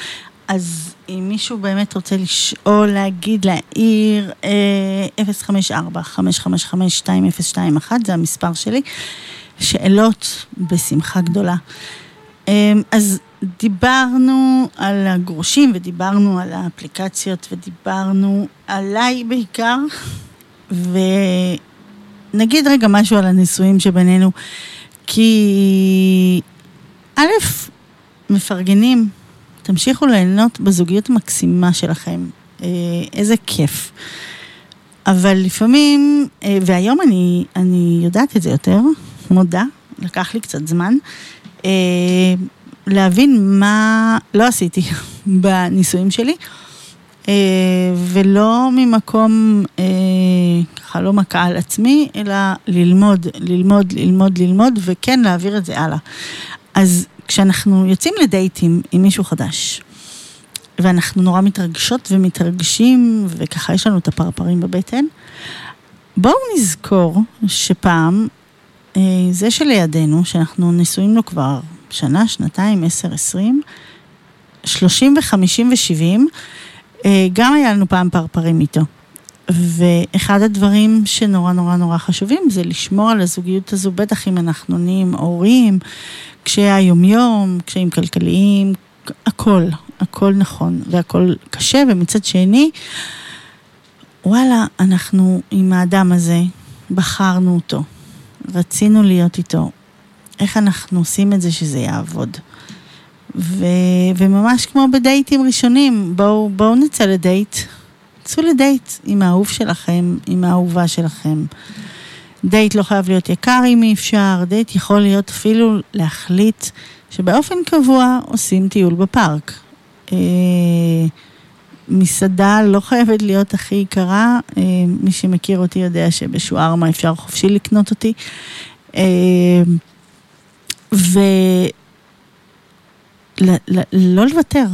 אז אם מישהו באמת רוצה לשאול, להגיד, להעיר, אה, 054-555-2021, זה המספר שלי. שאלות בשמחה גדולה. אה, אז דיברנו על הגרושים ודיברנו על האפליקציות ודיברנו עליי בעיקר, ונגיד רגע משהו על הנישואים שבינינו, כי א', מפרגנים, תמשיכו ליהנות בזוגיות המקסימה שלכם, אה, איזה כיף. אבל לפעמים, אה, והיום אני, אני יודעת את זה יותר, מודה, לקח לי קצת זמן, אה, להבין מה לא עשיתי בנישואים שלי, ולא ממקום, אה, ככה לא מכה על עצמי, אלא ללמוד, ללמוד, ללמוד, ללמוד, וכן להעביר את זה הלאה. אז כשאנחנו יוצאים לדייטים עם מישהו חדש, ואנחנו נורא מתרגשות ומתרגשים, וככה יש לנו את הפרפרים בבטן, בואו נזכור שפעם, אה, זה שלידינו, שאנחנו נשואים לו כבר שנה, שנתיים, עשר, עשרים, שלושים וחמישים ושבעים, אה, גם היה לנו פעם פרפרים איתו. ואחד הדברים שנורא נורא נורא חשובים זה לשמור על הזוגיות הזו, בטח אם אנחנו נהיים הורים, קשיי היומיום, קשיים כלכליים, הכל, הכל נכון והכל קשה, ומצד שני, וואלה, אנחנו עם האדם הזה, בחרנו אותו, רצינו להיות איתו, איך אנחנו עושים את זה שזה יעבוד. ו, וממש כמו בדייטים ראשונים, בואו, בואו נצא לדייט, צאו לדייט עם האהוב שלכם, עם האהובה שלכם. דייט לא חייב להיות יקר אם אי אפשר, דייט יכול להיות אפילו להחליט שבאופן קבוע עושים טיול בפארק. אה, מסעדה לא חייבת להיות הכי יקרה, אה, מי שמכיר אותי יודע שבשוארמה אפשר חופשי לקנות אותי. אה, ולא לוותר,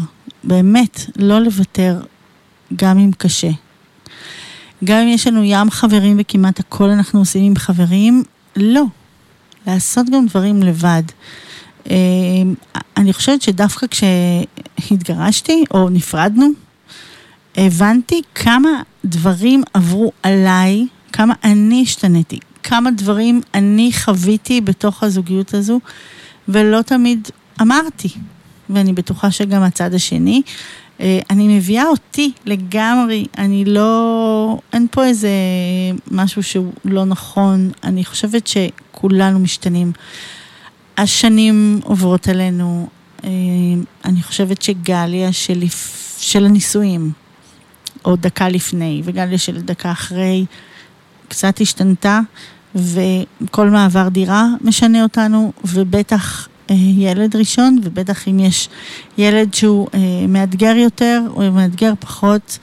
באמת, לא לוותר, גם אם קשה. גם אם יש לנו ים חברים וכמעט הכל אנחנו עושים עם חברים, לא. לעשות גם דברים לבד. אה, אני חושבת שדווקא כשהתגרשתי או נפרדנו, הבנתי כמה דברים עברו עליי, כמה אני השתניתי, כמה דברים אני חוויתי בתוך הזוגיות הזו, ולא תמיד אמרתי. ואני בטוחה שגם הצד השני. אה, אני מביאה אותי לגמרי, אני לא, אין פה איזה משהו שהוא לא נכון, אני חושבת שכולנו משתנים. השנים עוברות עלינו, אה, אני חושבת שגליה של, של הנישואים, או דקה לפני, וגליה של דקה אחרי, קצת השתנתה, וכל מעבר דירה משנה אותנו, ובטח ילד ראשון, ובטח אם יש ילד שהוא אה, מאתגר יותר או מאתגר פחות,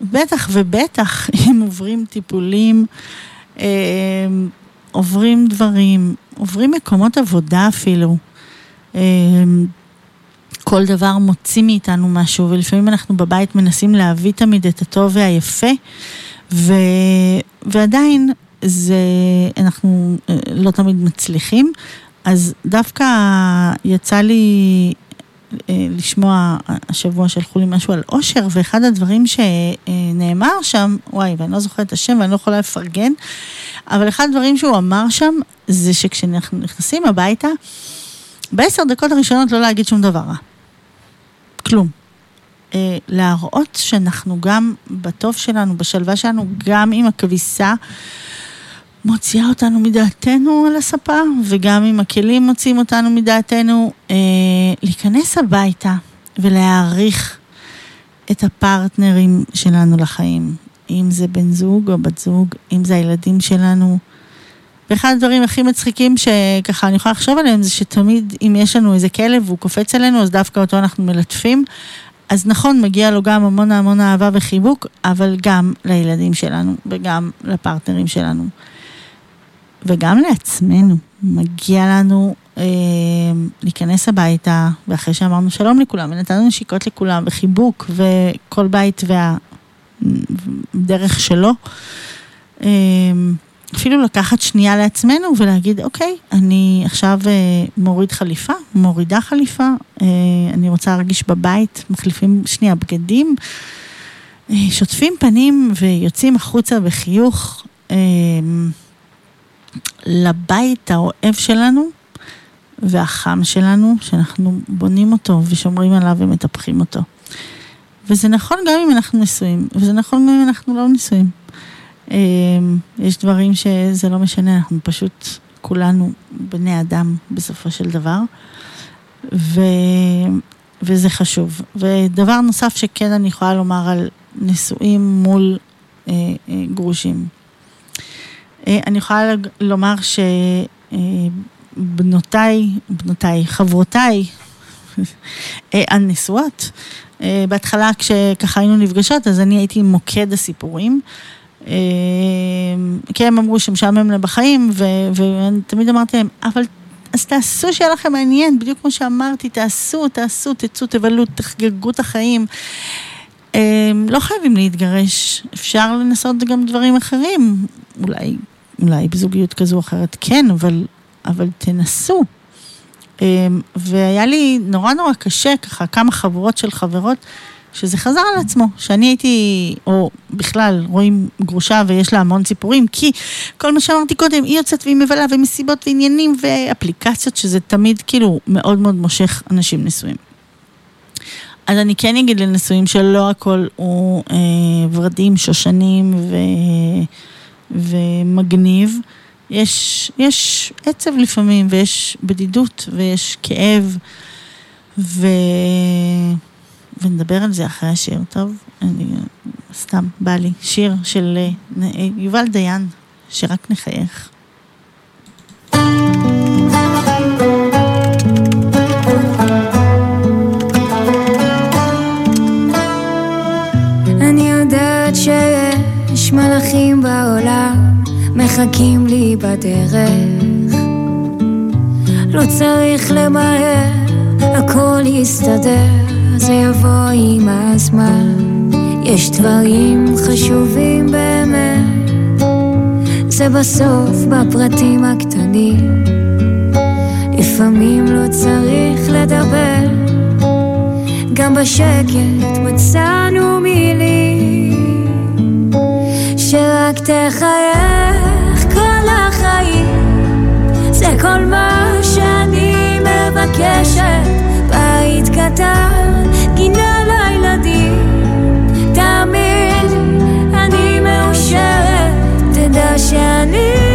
בטח ובטח אם עוברים טיפולים, אה, עוברים דברים, עוברים מקומות עבודה אפילו. כל דבר מוציא מאיתנו משהו, ולפעמים אנחנו בבית מנסים להביא תמיד את הטוב והיפה, ו... ועדיין זה, אנחנו לא תמיד מצליחים, אז דווקא יצא לי אה, לשמוע, השבוע שלחו לי משהו על אושר, ואחד הדברים שנאמר שם, וואי, ואני לא זוכרת את השם ואני לא יכולה לפרגן, אבל אחד הדברים שהוא אמר שם, זה שכשאנחנו נכנסים הביתה, בעשר דקות הראשונות לא להגיד שום דבר רע. כלום. אה, להראות שאנחנו גם בטוב שלנו, בשלווה שלנו, גם עם הכביסה. מוציאה אותנו מדעתנו על הספה, וגם אם הכלים מוציאים אותנו מדעתנו, אה, להיכנס הביתה ולהעריך את הפרטנרים שלנו לחיים. אם זה בן זוג או בת זוג, אם זה הילדים שלנו. ואחד הדברים הכי מצחיקים שככה אני יכולה לחשוב עליהם זה שתמיד אם יש לנו איזה כלב והוא קופץ עלינו אז דווקא אותו אנחנו מלטפים. אז נכון, מגיע לו גם המון המון אהבה וחיבוק, אבל גם לילדים שלנו וגם לפרטנרים שלנו. וגם לעצמנו. מגיע לנו אה, להיכנס הביתה, ואחרי שאמרנו שלום לכולם, ונתנו נשיקות לכולם, וחיבוק, וכל בית והדרך שלו, אה, אפילו לקחת שנייה לעצמנו ולהגיד, אוקיי, אני עכשיו אה, מוריד חליפה, מורידה חליפה, אה, אני רוצה להרגיש בבית, מחליפים שנייה בגדים, אה, שוטפים פנים ויוצאים החוצה בחיוך אה, לבית האוהב שלנו והחם שלנו, שאנחנו בונים אותו ושומרים עליו ומטפחים אותו. וזה נכון גם אם אנחנו נשואים, וזה נכון גם אם אנחנו לא נשואים. אה, יש דברים שזה לא משנה, אנחנו פשוט כולנו בני אדם בסופו של דבר, ו, וזה חשוב. ודבר נוסף שכן אני יכולה לומר על נשואים מול אה, אה, גרושים. אה, אני יכולה לומר שבנותיי, בנותיי, חברותיי, אה, הנשואות, אה, בהתחלה כשככה היינו נפגשות, אז אני הייתי מוקד הסיפורים. אה, כי הם אמרו שמשעמם להם בחיים, ואני תמיד אמרתי להם, אבל אז תעשו שיהיה לכם מעניין, בדיוק כמו שאמרתי, תעשו, תעשו, תצאו, תבלו, תחגגו את החיים. אה, לא חייבים להתגרש, אפשר לנסות גם דברים אחרים, אולי, אולי בזוגיות כזו או אחרת כן, אבל, אבל תנסו. אה, והיה לי נורא נורא קשה, ככה כמה חבורות של חברות, שזה חזר על עצמו, שאני הייתי, או בכלל, רואים גרושה ויש לה המון סיפורים, כי כל מה שאמרתי קודם, היא יוצאת והיא מבלה ומסיבות ועניינים ואפליקציות, שזה תמיד כאילו מאוד מאוד מושך אנשים נשואים. אז אני כן אגיד לנשואים שלא הכל הוא אה, ורדים, שושנים ו, ומגניב. יש, יש עצב לפעמים, ויש בדידות, ויש כאב, ו... ונדבר על זה אחרי השיר, טוב? אני, סתם, בא לי. שיר של אה, יובל דיין, שרק נחייך. שיש מלאכים בעולם מחכים לי בדרך. לא צריך למהר, הכל יסתדר, זה יבוא עם הזמן. יש דברים חשובים באמת זה בסוף בפרטים הקטנים. לפעמים לא צריך לדבר גם בשקט מצאנו מילים שרק תחייך כל החיים. זה כל מה שאני מבקשת. בית קטן, גינה לילדים. תמיד אני מאושרת. תדע שאני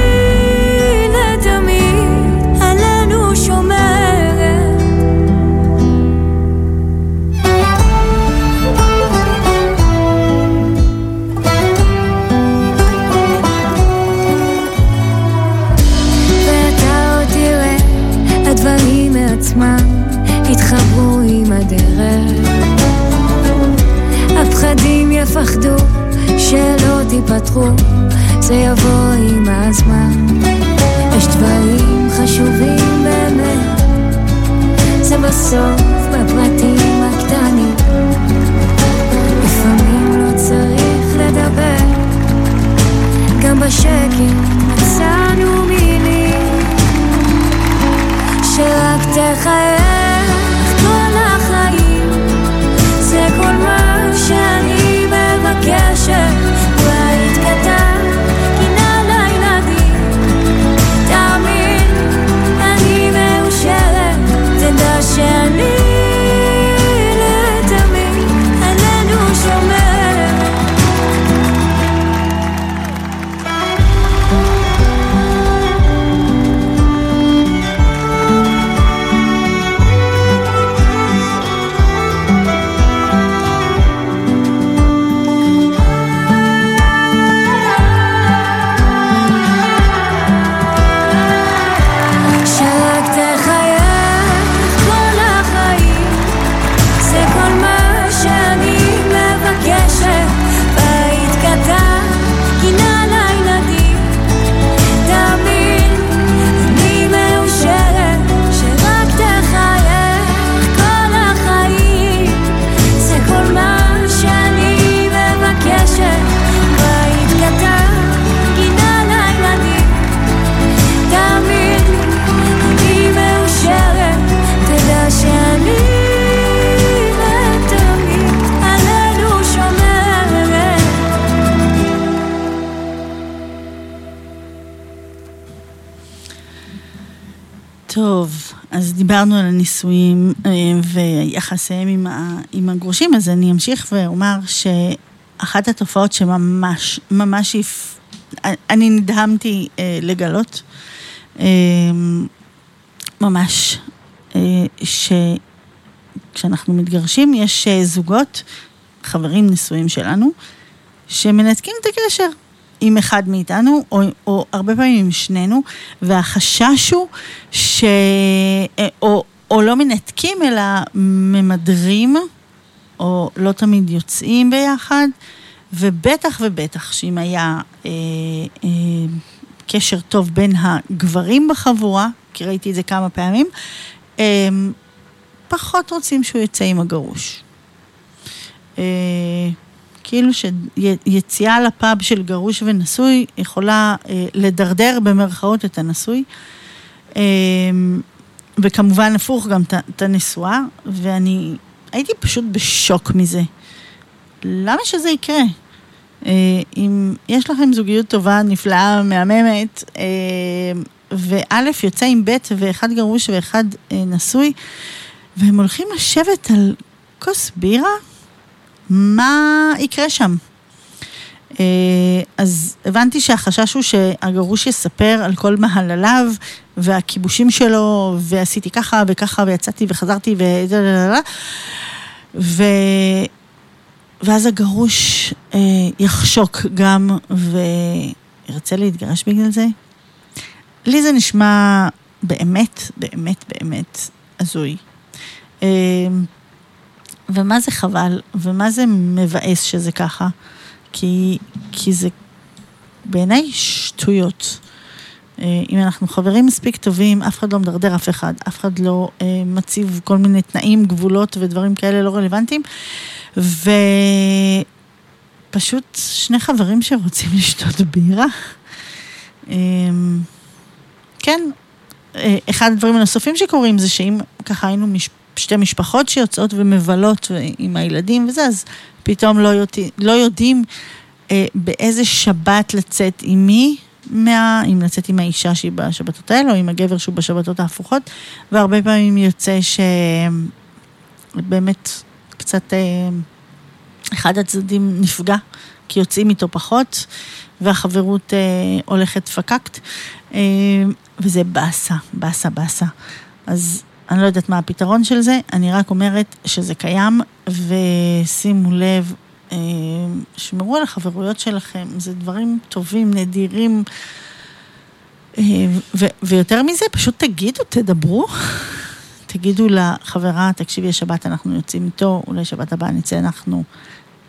תיפתחו, זה יבוא עם הזמן. יש דברים חשובים באמת, זה בסוף בפרטים הקטנים. לפעמים לא צריך לדבר, גם בשקט מצאנו מילים שרק תחייך ויחסיהם עם, ה, עם הגרושים, אז אני אמשיך ואומר שאחת התופעות שממש, ממש, הפ... אני נדהמתי אה, לגלות, אה, ממש, אה, שכשאנחנו מתגרשים יש אה, זוגות, חברים נשואים שלנו, שמנתקים את הקשר עם אחד מאיתנו, או, או הרבה פעמים עם שנינו, והחשש הוא ש... אה, או, או לא מנתקים, אלא ממדרים, או לא תמיד יוצאים ביחד, ובטח ובטח שאם היה אה, אה, קשר טוב בין הגברים בחבורה, כי ראיתי את זה כמה פעמים, אה, פחות רוצים שהוא יצא עם הגרוש. אה, כאילו שיציאה לפאב של גרוש ונשוי יכולה אה, לדרדר במרכאות את הנשוי. אה, וכמובן הפוך גם את- הנשואה, ואני הייתי פשוט בשוק מזה. למה שזה יקרה? אה, אם יש לכם זוגיות טובה, נפלאה, מהממת, אה, וא' יוצא עם ב' ואחד גרוש ואחד אה, נשוי, והם הולכים לשבת על כוס בירה, מה יקרה שם? אה, אז הבנתי שהחשש הוא שהגרוש יספר על כל מעלליו והכיבושים שלו, ועשיתי ככה וככה ויצאתי וחזרתי ו... ו... ואז הגרוש אה, יחשוק גם וירצה להתגרש בגלל זה. לי זה נשמע באמת, באמת, באמת הזוי. אה, ומה זה חבל, ומה זה מבאס שזה ככה, כי, כי זה בעיניי שטויות. אה, אם אנחנו חברים מספיק טובים, אף אחד לא מדרדר אף אחד, אף אחד לא אה, מציב כל מיני תנאים, גבולות ודברים כאלה לא רלוונטיים, ופשוט שני חברים שרוצים לשתות בירה. אה, כן, אה, אחד הדברים הנוספים שקורים זה שאם ככה היינו מש... שתי משפחות שיוצאות ומבלות עם הילדים וזה, אז פתאום לא, יודע, לא יודעים אה, באיזה שבת לצאת עם מי, מה, אם לצאת עם האישה שהיא בשבתות האלה, או עם הגבר שהוא בשבתות ההפוכות, והרבה פעמים יוצא שבאמת קצת אה, אחד הצדדים נפגע, כי יוצאים איתו פחות, והחברות אה, הולכת פקקט, אה, וזה באסה, באסה, באסה. אז אני לא יודעת מה הפתרון של זה, אני רק אומרת שזה קיים, ושימו לב, אה, שמרו על החברויות שלכם, זה דברים טובים, נדירים, אה, ו- ויותר מזה, פשוט תגידו, תדברו. תגידו לחברה, תקשיבי, השבת אנחנו יוצאים איתו, אולי שבת הבאה נצא אנחנו.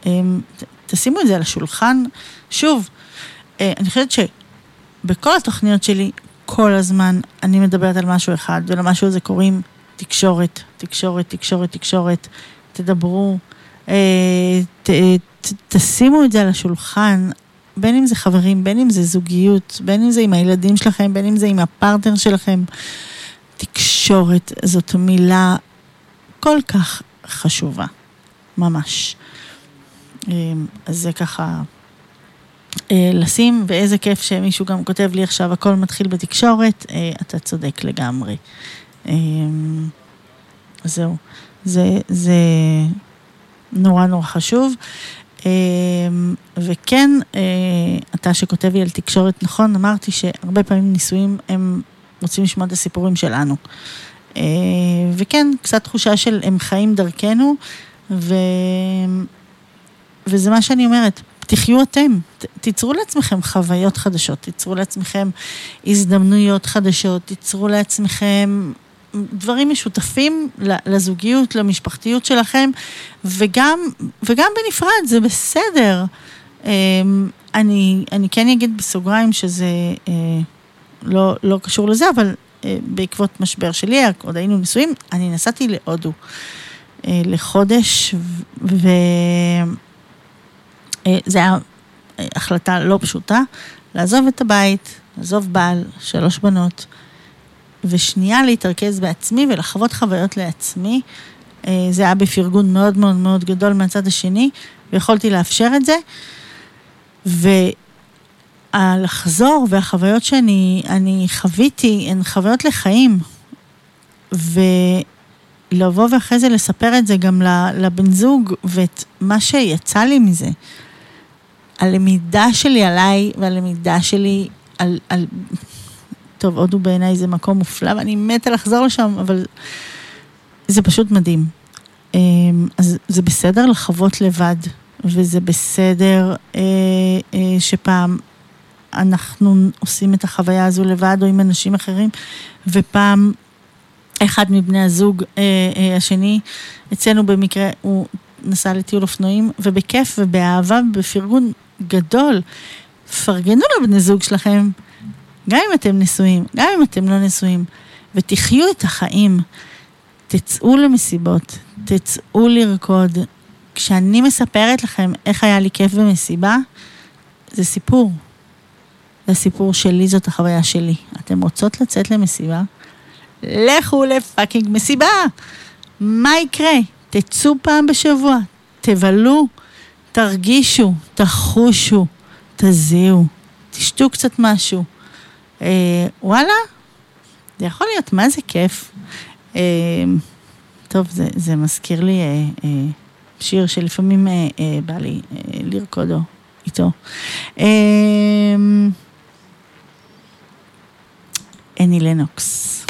אה, תשימו את זה על השולחן. שוב, אני חושבת שבכל התוכניות שלי, כל הזמן אני מדברת על משהו אחד, ולמשהו הזה קוראים תקשורת, תקשורת, תקשורת, תקשורת. תדברו, אה, ת, ת, תשימו את זה על השולחן, בין אם זה חברים, בין אם זה זוגיות, בין אם זה עם הילדים שלכם, בין אם זה עם הפרטנר שלכם. תקשורת זאת מילה כל כך חשובה, ממש. אה, אז זה ככה אה, לשים, ואיזה כיף שמישהו גם כותב לי עכשיו, הכל מתחיל בתקשורת, אה, אתה צודק לגמרי. אה, זהו, זה, זה נורא נורא חשוב. אה, וכן, אה, אתה שכותב לי על תקשורת, נכון, אמרתי שהרבה פעמים נישואים הם רוצים לשמוע את הסיפורים שלנו. אה, וכן, קצת תחושה של הם חיים דרכנו, ו... וזה מה שאני אומרת, תחיו אתם, תיצרו לעצמכם חוויות חדשות, תיצרו לעצמכם הזדמנויות חדשות, תיצרו לעצמכם דברים משותפים לזוגיות, למשפחתיות שלכם, וגם, וגם בנפרד, זה בסדר. אמ, אני, אני כן אגיד בסוגריים שזה אה, לא, לא קשור לזה, אבל אה, בעקבות משבר שלי, עוד היינו נשואים, אני נסעתי להודו אה, לחודש, ו... זה היה אה, החלטה לא פשוטה, לעזוב את הבית, לעזוב בעל, שלוש בנות, ושנייה להתרכז בעצמי ולחוות חוויות לעצמי. אה, זה היה בפרגון מאוד מאוד מאוד גדול מהצד השני, ויכולתי לאפשר את זה. והלחזור והחוויות שאני אני חוויתי הן חוויות לחיים. ולבוא ואחרי זה לספר את זה גם לבן זוג, ואת מה שיצא לי מזה. הלמידה שלי עליי והלמידה שלי על, על... טוב, הודו בעיניי זה מקום מופלא ואני מתה לחזור לשם, אבל זה פשוט מדהים. אמ, אז זה בסדר לחוות לבד, וזה בסדר אה, אה, שפעם אנחנו עושים את החוויה הזו לבד או עם אנשים אחרים, ופעם אחד מבני הזוג אה, השני, אצלנו במקרה הוא נסע לטיול אופנועים, ובכיף ובאהבה, בפרגון גדול, פרגנו לבני זוג שלכם, גם אם אתם נשואים, גם אם אתם לא נשואים, ותחיו את החיים. תצאו למסיבות, תצאו לרקוד. כשאני מספרת לכם איך היה לי כיף במסיבה, זה סיפור. זה סיפור שלי, זאת החוויה שלי. אתם רוצות לצאת למסיבה? לכו לפאקינג מסיבה! מה יקרה? תצאו פעם בשבוע, תבלו, תרגישו, תחושו, תזיעו, תשתו קצת משהו. אה, וואלה, זה יכול להיות, מה זה כיף. אה, טוב, זה, זה מזכיר לי אה, אה, שיר שלפעמים אה, אה, בא לי אה, לרקוד איתו. אה, אני לנוקס.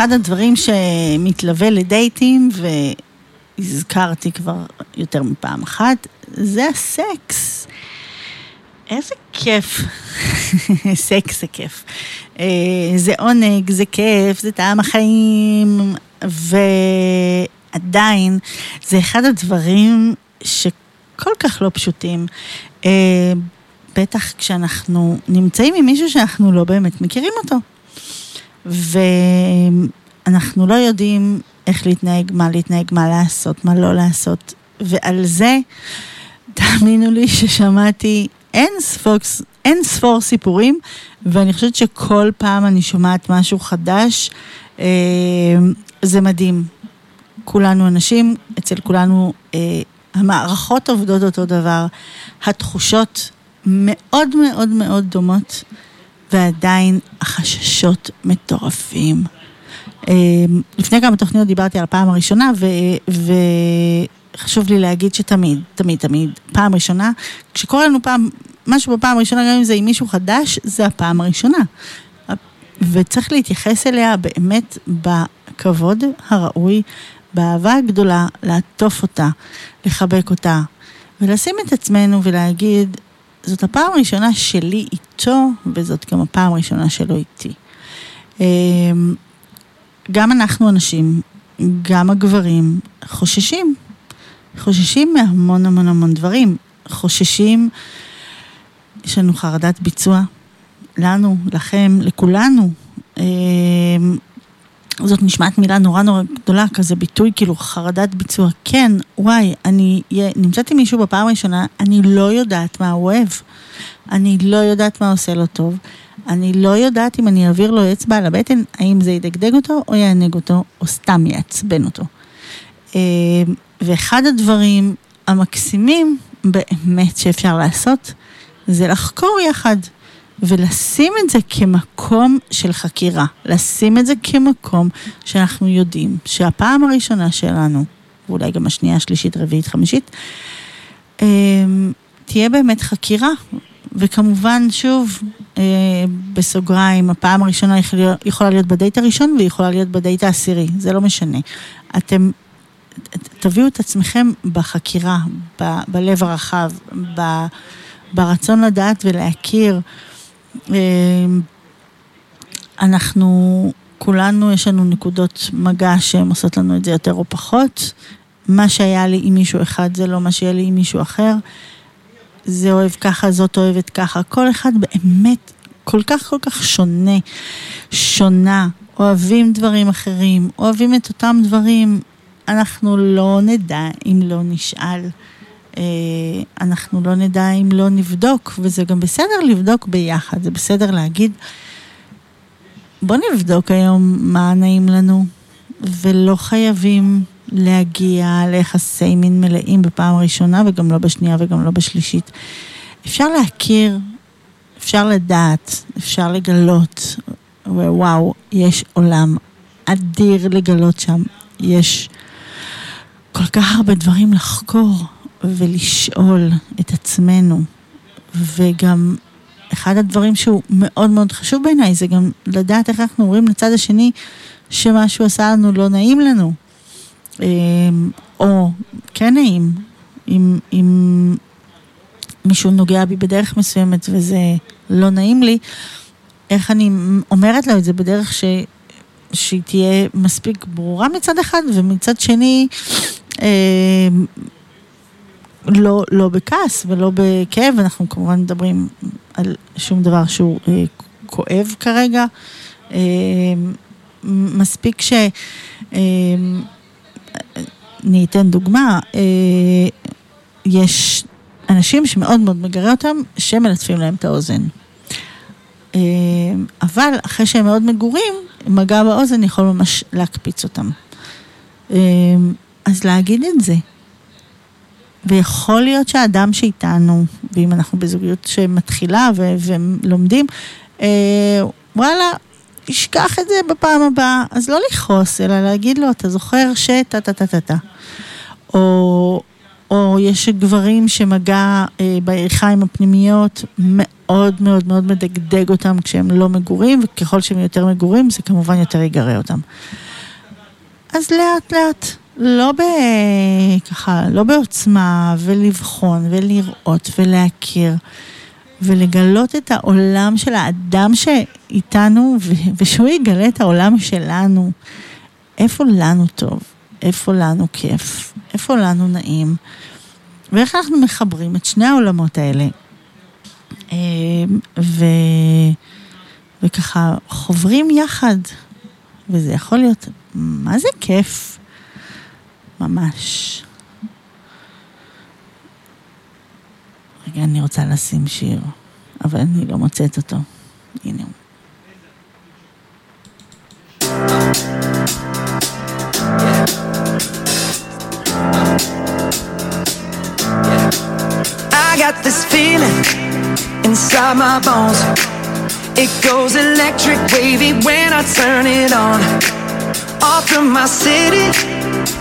אחד הדברים שמתלווה לדייטים, והזכרתי כבר יותר מפעם אחת, זה הסקס. איזה כיף. סקס זה כיף. אה, זה עונג, זה כיף, זה טעם החיים, ועדיין, זה אחד הדברים שכל כך לא פשוטים. אה, בטח כשאנחנו נמצאים עם מישהו שאנחנו לא באמת מכירים אותו. ואנחנו לא יודעים איך להתנהג, מה להתנהג, מה לעשות, מה לא לעשות. ועל זה, תאמינו לי ששמעתי אין ספור, אין ספור סיפורים, ואני חושבת שכל פעם אני שומעת משהו חדש, אה, זה מדהים. כולנו אנשים, אצל כולנו אה, המערכות עובדות אותו דבר, התחושות מאוד מאוד מאוד דומות, ועדיין החששות מטורפים. אה, לפני כמה תוכניות דיברתי על הפעם הראשונה, ו, וחשוב לי להגיד שתמיד, תמיד, תמיד, פעם ראשונה, כשקורה לנו פעם, משהו בפעם הראשונה, גם אם זה עם מישהו חדש, זה הפעם הראשונה. וצריך להתייחס אליה באמת בכבוד הראוי, באהבה הגדולה, לעטוף אותה, לחבק אותה, ולשים את עצמנו ולהגיד, זאת הפעם הראשונה שלי איתו, וזאת גם הפעם הראשונה שלו איתי. אמ, גם אנחנו הנשים, גם הגברים, חוששים. חוששים מהמון המון המון דברים. חוששים, יש לנו חרדת ביצוע, לנו, לכם, לכולנו. זאת נשמעת מילה נורא נורא גדולה, כזה ביטוי, כאילו חרדת ביצוע. כן, וואי, אני נמצאת עם מישהו בפעם הראשונה, אני לא יודעת מה הוא אוהב. אני לא יודעת מה עושה לו טוב. אני לא יודעת אם אני אעביר לו אצבע על הבטן, האם זה ידגדג אותו, או יענג אותו, או סתם יעצבן אותו. אה, ואחד הדברים המקסימים באמת שאפשר לעשות, זה לחקור יחד. ולשים את זה כמקום של חקירה, לשים את זה כמקום שאנחנו יודעים שהפעם הראשונה שלנו, ואולי גם השנייה, השלישית, רביעית, חמישית, אמ, תהיה באמת חקירה. וכמובן, שוב, אה, בסוגריים, הפעם הראשונה יכולה להיות בדייט הראשון ויכולה להיות בדייט העשירי, זה לא משנה. אתם תביאו את עצמכם בחקירה, ב- בלב הרחב, ב- ברצון לדעת ולהכיר. אמ, אנחנו, כולנו, יש לנו נקודות מגע שהן עושות לנו את זה יותר או פחות. מה שהיה לי עם מישהו אחד זה לא מה שיהיה לי עם מישהו אחר. זה אוהב ככה, זאת אוהבת ככה. כל אחד באמת כל כך כל כך שונה, שונה. אוהבים דברים אחרים, אוהבים את אותם דברים. אנחנו לא נדע אם לא נשאל. אה, אנחנו לא נדע אם לא נבדוק, וזה גם בסדר לבדוק ביחד, זה בסדר להגיד, בוא נבדוק היום מה נעים לנו, ולא חייבים להגיע ליחסי מין מלאים בפעם הראשונה, וגם לא בשנייה וגם לא בשלישית. אפשר להכיר, אפשר לדעת, אפשר לגלות, ווואו, יש עולם אדיר לגלות שם, יש כל כך הרבה דברים לחקור. ולשאול את עצמנו. וגם אחד הדברים שהוא מאוד מאוד חשוב בעיניי זה גם לדעת איך אנחנו אומרים לצד השני שמשהו עשה לנו לא נעים לנו. אמ, או כן נעים, אם, אם מישהו נוגע בי בדרך מסוימת וזה לא נעים לי, איך אני אומרת לו את זה בדרך ש, שהיא תהיה מספיק ברורה מצד אחד, ומצד שני, אה, לא, לא בכעס ולא בכאב, אנחנו כמובן מדברים על שום דבר שהוא אה, כואב כרגע. אה, מספיק ש... אה, אני אתן דוגמה, אה, יש אנשים שמאוד מאוד מגרה אותם, שמלטפים להם את האוזן. אה, אבל אחרי שהם מאוד מגורים, מגע באוזן יכול ממש להקפיץ אותם. אה, אז להגיד את זה, ויכול להיות שהאדם שאיתנו, ואם אנחנו בזוגיות שמתחילה ו- ולומדים, אה, וואלה, ישכח את זה בפעם הבאה. אז לא לכעוס, אלא להגיד לו, אתה זוכר ש... טה טה טה טה. או או יש גברים שמגע אה, בירכיים הפנימיות מאוד מאוד מאוד מדגדג אותם כשהם לא מגורים, וככל שהם יותר מגורים זה כמובן יותר יגרה אותם. אז לאט לאט, לא ב... ככה, לא בעוצמה, ולבחון, ולראות, ולהכיר, ולגלות את העולם של האדם שאיתנו, ושהוא יגלה את העולם שלנו. איפה לנו טוב, איפה לנו כיף, איפה לנו נעים, ואיך אנחנו מחברים את שני העולמות האלה. אה, ו... וככה חוברים יחד, וזה יכול להיות, מה זה כיף? ממש. רגע, אני רוצה לשים שיר, אבל אני לא מוצאת אותו. הנה הוא. I got this feeling inside my bones. It goes electric wavy when I turn it on. Off from my city,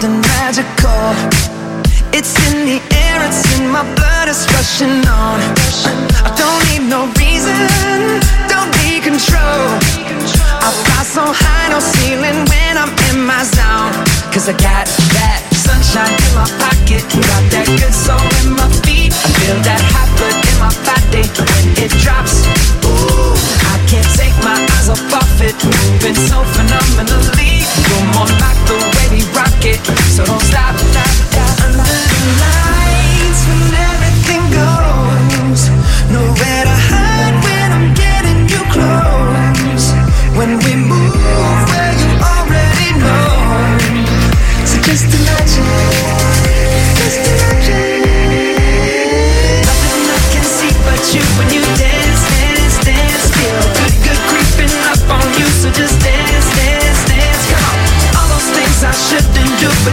something magical. It's in the air, it's in my blood, it's rushing on. I don't need no reason, don't need control. I fly so high, no ceiling when I'm in my zone. Cause I got that sunshine in my pocket, got that good soul in my feet. I feel that hot blood in my body when it drops. Ooh, I can't take my eyes off of it, moving so phenomenally. You're more like the it, so don't stop. stop, stop. Under the lights, So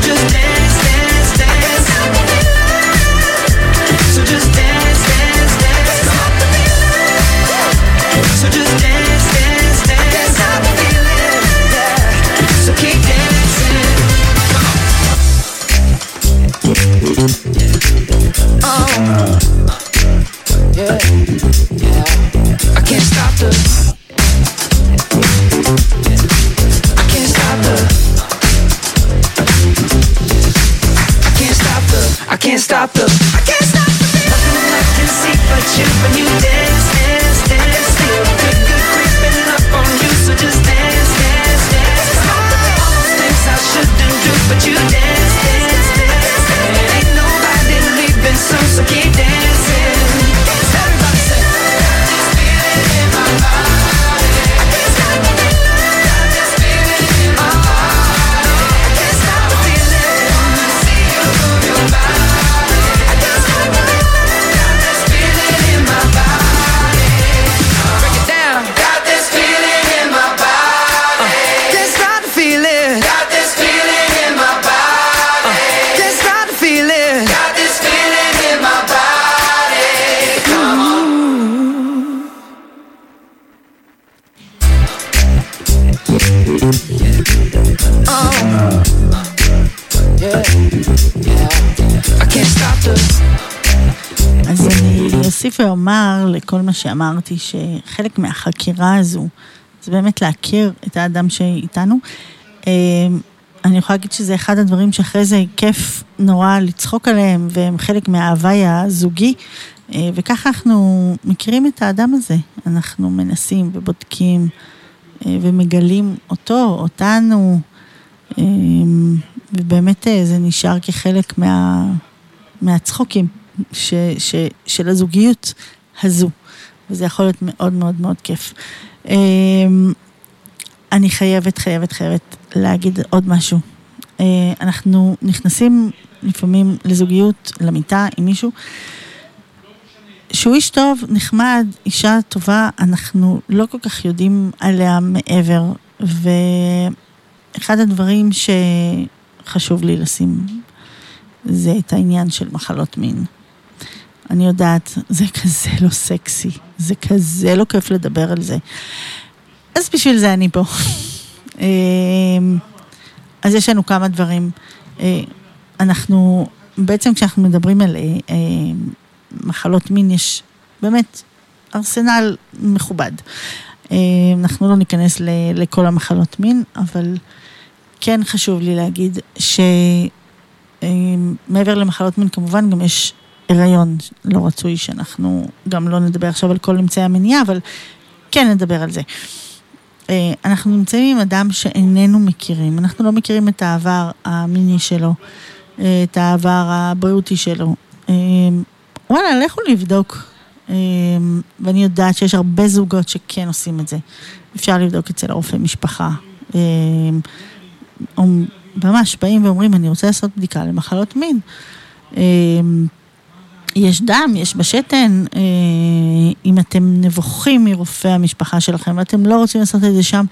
just dance, שאמרתי, שחלק מהחקירה הזו, זה באמת להכיר את האדם שאיתנו. אה, אני יכולה להגיד שזה אחד הדברים שאחרי זה כיף נורא לצחוק עליהם, והם חלק מההוואי הזוגי, אה, וככה אנחנו מכירים את האדם הזה. אנחנו מנסים ובודקים אה, ומגלים אותו, אותנו, אה, ובאמת אה, זה נשאר כחלק מה, מהצחוקים ש, ש, של הזוגיות הזו, וזה יכול להיות מאוד מאוד מאוד כיף. אה, אני חייבת, חייבת, חייבת להגיד עוד משהו. אה, אנחנו נכנסים לפעמים לזוגיות, למיטה עם מישהו, שהוא איש טוב, נחמד, אישה טובה, אנחנו לא כל כך יודעים עליה מעבר, ואחד הדברים שחשוב לי לשים זה את העניין של מחלות מין. אני יודעת, זה כזה לא סקסי, זה כזה לא כיף לדבר על זה. אז בשביל זה אני פה. אמ, אז יש לנו כמה דברים. אה, אנחנו, בעצם כשאנחנו מדברים על אה, אה, מחלות מין, יש באמת ארסנל מכובד. אנחנו לא ניכנס לכל המחלות מין, אבל כן חשוב לי להגיד שמעבר למחלות מין, כמובן גם יש הריון לא רצוי, שאנחנו גם לא נדבר עכשיו על כל אמצעי המניעה, אבל כן נדבר על זה. אה, אנחנו נמצאים עם אדם שאיננו מכירים, אנחנו לא מכירים את העבר המיני שלו, אה, את העבר הבריאותי שלו. אה, וואלה, לכו לבדוק. ואני יודעת שיש הרבה זוגות שכן עושים את זה. אפשר לבדוק אצל הרופא משפחה. ממש באים ואומרים, אני רוצה לעשות בדיקה למחלות מין. יש דם, יש בשתן, אה, אם אתם נבוכים מרופא המשפחה שלכם ואתם לא רוצים לעשות את זה שם,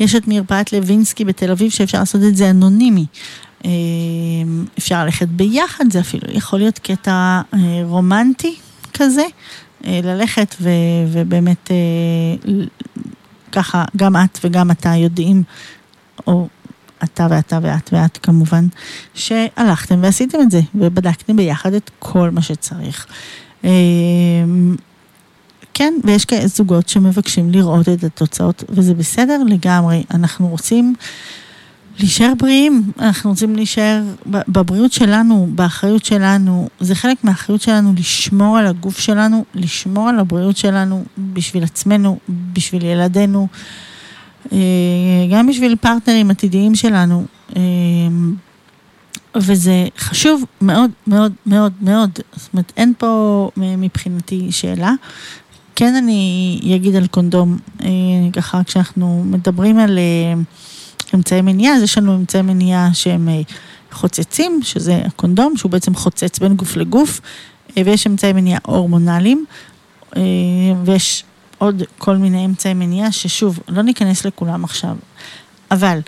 יש את מרפאת לוינסקי בתל אביב שאפשר לעשות את זה אנונימי. אה, אפשר ללכת ביחד, זה אפילו יכול להיות קטע אה, רומנטי כזה, ללכת ו, ובאמת ככה גם את וגם אתה יודעים, או אתה ואתה ואת ואת כמובן, שהלכתם ועשיתם את זה, ובדקתם ביחד את כל מה שצריך. אמ, כן, ויש כאלה זוגות שמבקשים לראות את התוצאות, וזה בסדר לגמרי. אנחנו רוצים להישאר בריאים, אנחנו רוצים להישאר בבריאות שלנו, באחריות שלנו. זה חלק מהאחריות שלנו לשמור על הגוף שלנו, לשמור על הבריאות שלנו בשביל עצמנו, בשביל ילדינו. אה, גם בשביל פרטנרים עתידיים שלנו. אה, וזה חשוב מאוד מאוד מאוד מאוד, זאת אומרת אין פה מבחינתי שאלה. כן אני אגיד על קונדום, אה, ככה כשאנחנו מדברים על אמצעי מניעה, אז יש לנו אמצעי מניעה שהם חוצצים, שזה הקונדום, שהוא בעצם חוצץ בין גוף לגוף, ויש אמצעי מניעה הורמונליים, ויש עוד כל מיני אמצעי מניעה, ששוב, לא ניכנס לכולם עכשיו, אבל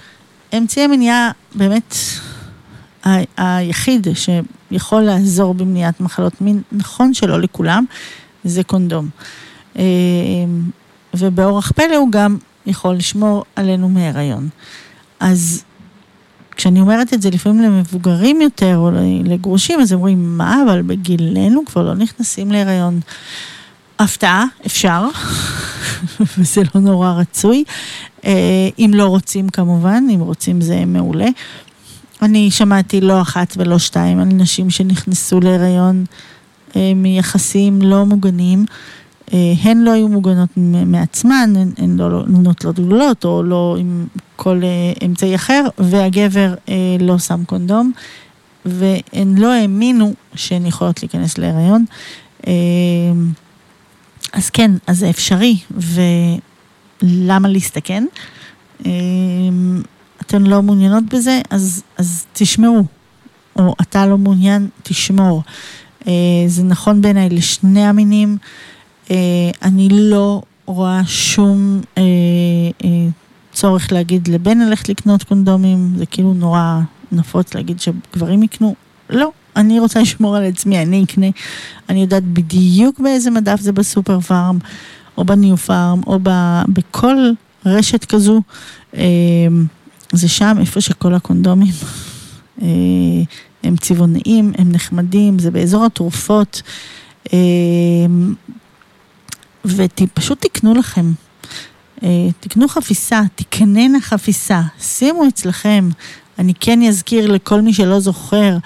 אמצעי מניעה באמת ה- היחיד שיכול לעזור במניעת מחלות מין, נכון שלא לכולם, זה קונדום. אה, ובאורח פלא הוא גם יכול לשמור עלינו מהיריון. אז כשאני אומרת את זה לפעמים למבוגרים יותר או לגרושים, אז אומרים, מה, אבל בגילנו כבר לא נכנסים להיריון. הפתעה, אפשר, וזה לא נורא רצוי. אה, אם לא רוצים כמובן, אם רוצים זה מעולה. אני שמעתי לא אחת ולא שתיים על נשים שנכנסו להיריון אה, מיחסים לא מוגנים. אה, הן לא היו מוגנות מעצמן, הן, הן לא נוטלות גלולות או לא עם כל אמצעי אחר, והגבר לא שם קונדום, והן לא האמינו שהן יכולות להיכנס להיריון. אז כן, אז זה אפשרי, ולמה להסתכן? אה, אתן לא מעוניינות בזה, אז, אז תשמרו. או אתה לא מעוניין, תשמור. אה, זה נכון בעיניי לשני המינים. אה, אני לא רואה שום אה, צורך להגיד לבן ללכת לקנות קונדומים, זה כאילו נורא נפוץ להגיד שגברים יקנו. לא, אני רוצה לשמור על עצמי, אני אקנה. אני יודעת בדיוק באיזה מדף זה בסופר פארם, או בניו פארם, או ב, בכל רשת כזו. אה, זה שם, איפה שכל הקונדומים. אה, הם צבעוניים, הם נחמדים, זה באזור התרופות. אה, ופשוט תקנו לכם. אה, תקנו חפיסה, תקננה חפיסה, שימו אצלכם. אני כן אזכיר לכל מי שלא זוכר,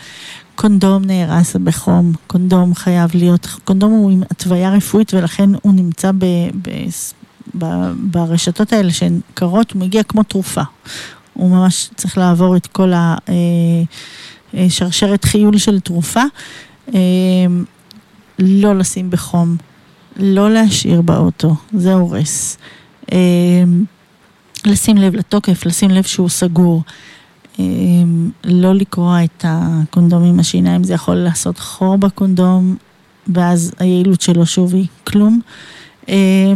קונדום נהרס בחום, קונדום חייב להיות, קונדום הוא עם התוויה רפואית ולכן הוא נמצא ב, ב, ב, ברשתות האלה שהן קרות, הוא מגיע כמו תרופה. הוא ממש צריך לעבור את כל השרשרת חיול של תרופה. אה, לא לשים בחום, לא להשאיר באוטו, זה הורס. אה, לשים לב לתוקף, לשים לב שהוא סגור. אה, לא לקרוע את הקונדום עם השיניים, זה יכול לעשות חור בקונדום, ואז היעילות שלו שוב היא כלום. אה,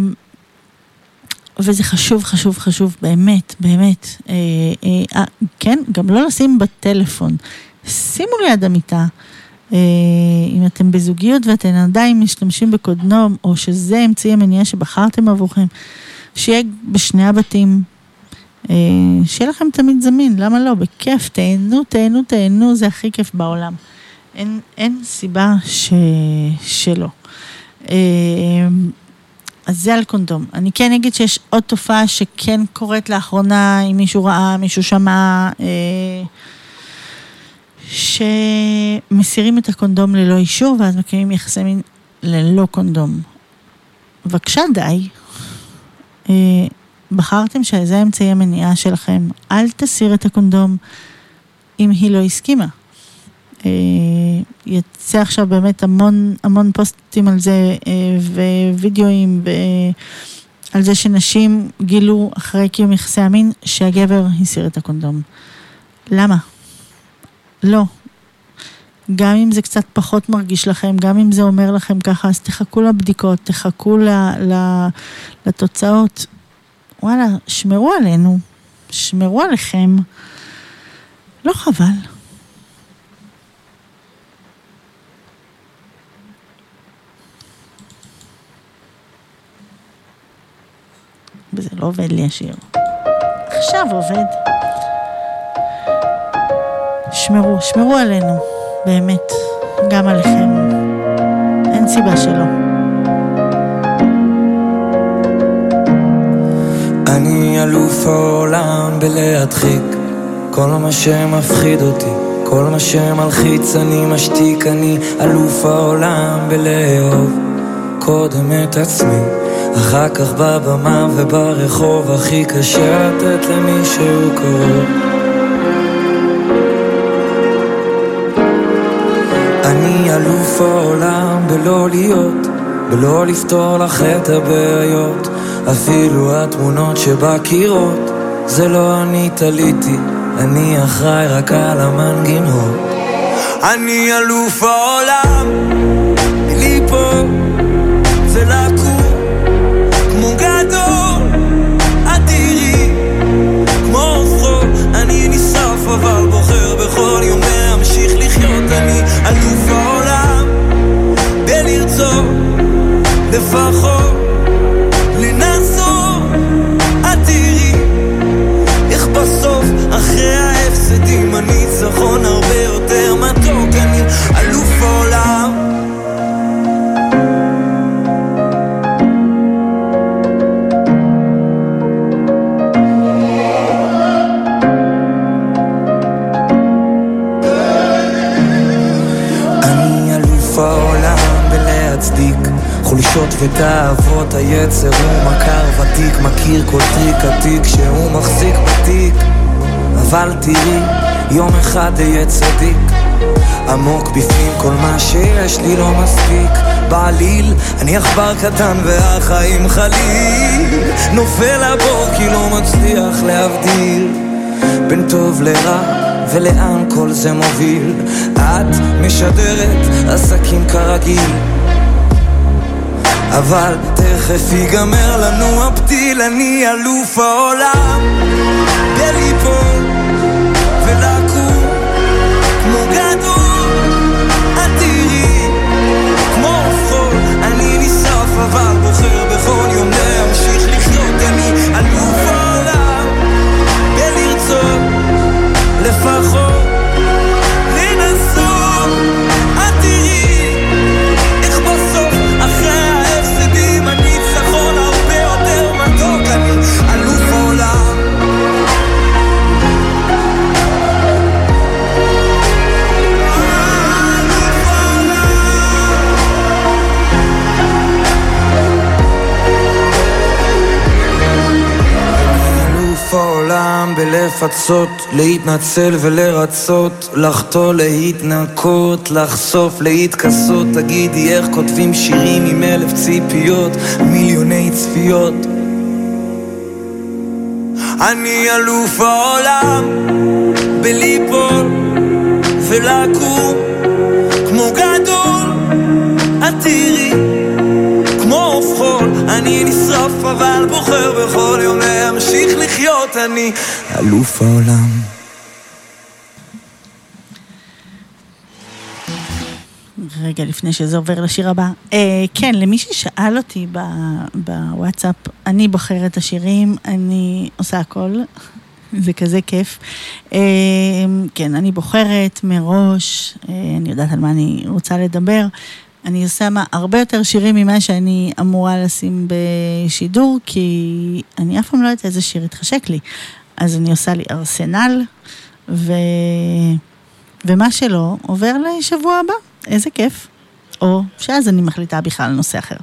וזה חשוב, חשוב, חשוב, באמת, באמת. אה, אה, אה, כן, גם לא לשים בטלפון. שימו ליד המיטה. אם אתם בזוגיות ואתם עדיין משתמשים בקודנום, או שזה אמצעי המניעה שבחרתם עבורכם, שיהיה בשני הבתים. אה, שיהיה לכם תמיד זמין, למה לא? בכיף, תהנו, תהנו, תהנו, זה הכי כיף בעולם. אין, אין סיבה ש... שלא. אה, אז זה על קונדום. אני כן אגיד שיש עוד תופעה שכן קורית לאחרונה, אם מישהו ראה, מישהו שמע, אה, שמסירים את הקונדום ללא אישור ואז מקיימים יחסי מין ללא קונדום. בבקשה די. אה, בחרתם שזה אמצעי המניעה שלכם, אל תסיר את הקונדום אם היא לא הסכימה. אה, יצא עכשיו באמת המון, המון פוסטים על זה אה, ווידאוים ועל זה שנשים גילו אחרי קיום יחסי המין שהגבר הסיר את הקונדום. למה? לא. גם אם זה קצת פחות מרגיש לכם, גם אם זה אומר לכם ככה, אז תחכו לבדיקות, תחכו ל, ל, לתוצאות. וואלה, שמרו עלינו, שמרו עליכם. לא חבל. וזה לא עובד לי השיר. עכשיו עובד. שמרו, שמרו עלינו, באמת, גם עליכם. אין סיבה שלא. אני אלוף העולם בלהדחיק. כל מה שמפחיד אותי, כל מה שמלחיץ אני משתיק. אני אלוף העולם בלאהוב קודם את עצמי אחר כך בבמה וברחוב. הכי קשה לתת למישהו קרוב. אני אלוף העולם בלא להיות, בלא לפתור לך את הבעיות אפילו התמונות שבקירות זה לא אני תליתי, אני אחראי רק על המנגינות. אני אלוף העולם לי לא מספיק בעליל אני עכבר קטן והחיים חליל. נופל לבור כי לא מצליח להבדיל בין טוב לרע ולאן כל זה מוביל. את משדרת עסקים כרגיל אבל תכף ייגמר לנו הפתיל. אני אלוף העולם בליפול ולקום לפצות, להתנצל ולרצות, לחטוא להתנקות, לחשוף להתכסות, תגידי איך כותבים שירים עם אלף ציפיות, מיליוני צפיות. אני אלוף העולם בליפול ולקום כמו גדול, את תראי חול, אני נשרף אבל בוחר בכל יום להמשיך לחיות, אני אלוף העולם. רגע לפני שזה עובר לשיר הבא. אה, כן, למי ששאל אותי ב, בוואטסאפ, אני בוחרת את השירים, אני עושה הכל, זה כזה כיף. אה, כן, אני בוחרת מראש, אה, אני יודעת על מה אני רוצה לדבר. אני עושה מה, הרבה יותר שירים ממה שאני אמורה לשים בשידור, כי אני אף פעם לא יודעת איזה שיר יתחשק לי. אז אני עושה לי ארסנל, ו... ומה שלא, עובר לשבוע הבא. איזה כיף. או שאז אני מחליטה בכלל על נושא אחר.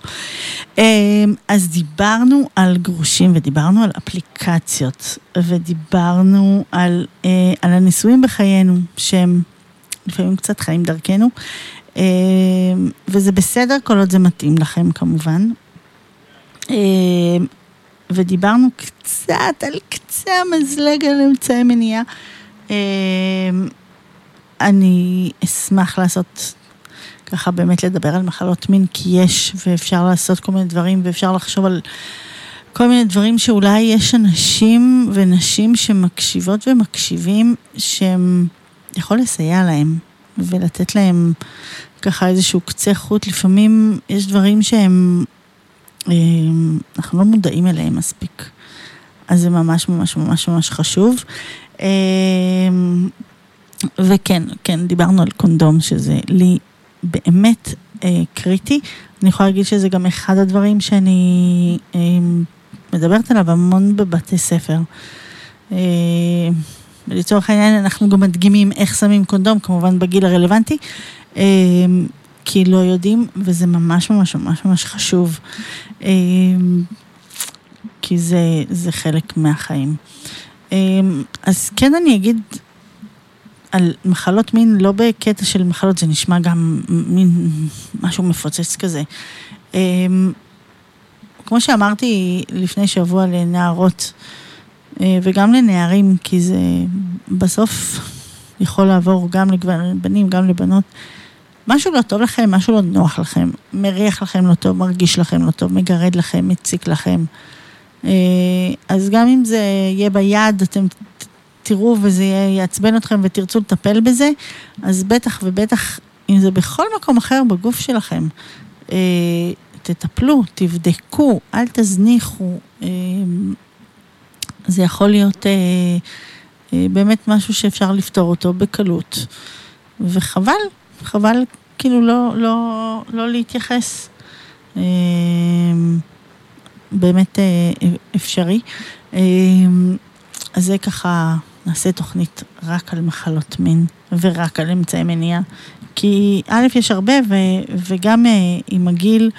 אמ, אז דיברנו על גרושים ודיברנו על אפליקציות ודיברנו על, אה, על הניסויים בחיינו שהם לפעמים קצת חיים דרכנו אמ, וזה בסדר כל עוד זה מתאים לכם כמובן. אמ, ודיברנו קצת על קצה המזלג על אמצעי מניעה. אני אשמח לעשות ככה באמת לדבר על מחלות מין, כי יש ואפשר לעשות כל מיני דברים ואפשר לחשוב על כל מיני דברים שאולי יש אנשים ונשים שמקשיבות ומקשיבים שהם יכול לסייע להם ולתת להם ככה איזשהו קצה חוט. לפעמים יש דברים שהם, אנחנו לא מודעים אליהם מספיק. אז זה ממש ממש ממש ממש חשוב. אה, וכן, כן, דיברנו על קונדום, שזה לי באמת אה, קריטי. אני יכולה להגיד שזה גם אחד הדברים שאני אה, מדברת עליו המון בבתי ספר. אה, לצורך העניין אנחנו גם מדגימים איך שמים קונדום, כמובן בגיל הרלוונטי, אה, כי לא יודעים, וזה ממש ממש ממש ממש חשוב, אה, כי זה, זה חלק מהחיים. אה, אז כן אני אגיד על מחלות מין, לא בקטע של מחלות, זה נשמע גם מין משהו מפוצץ כזה. אמ, כמו שאמרתי לפני שבוע לנערות, אה, וגם לנערים, כי זה בסוף יכול לעבור גם לבנים, גם לבנות. משהו לא טוב לכם, משהו לא נוח לכם, מריח לכם לא טוב, מרגיש לכם לא טוב, מגרד לכם, מציק לכם. אה, אז גם אם זה יהיה ביד, אתם תראו וזה יעצבן אתכם ותרצו לטפל בזה, אז בטח ובטח, אם זה בכל מקום אחר בגוף שלכם, אה, תטפלו, תבדקו, אל תזניחו. אה, זה יכול להיות באמת משהו שאפשר לפתור אותו בקלות. וחבל, חבל כאילו לא, לא, לא להתייחס. אה, באמת אה, אפשרי. אה, אז זה ככה נעשה תוכנית רק על מחלות מין ורק על אמצעי מניעה. כי א', יש הרבה, ו, וגם עם הגיל,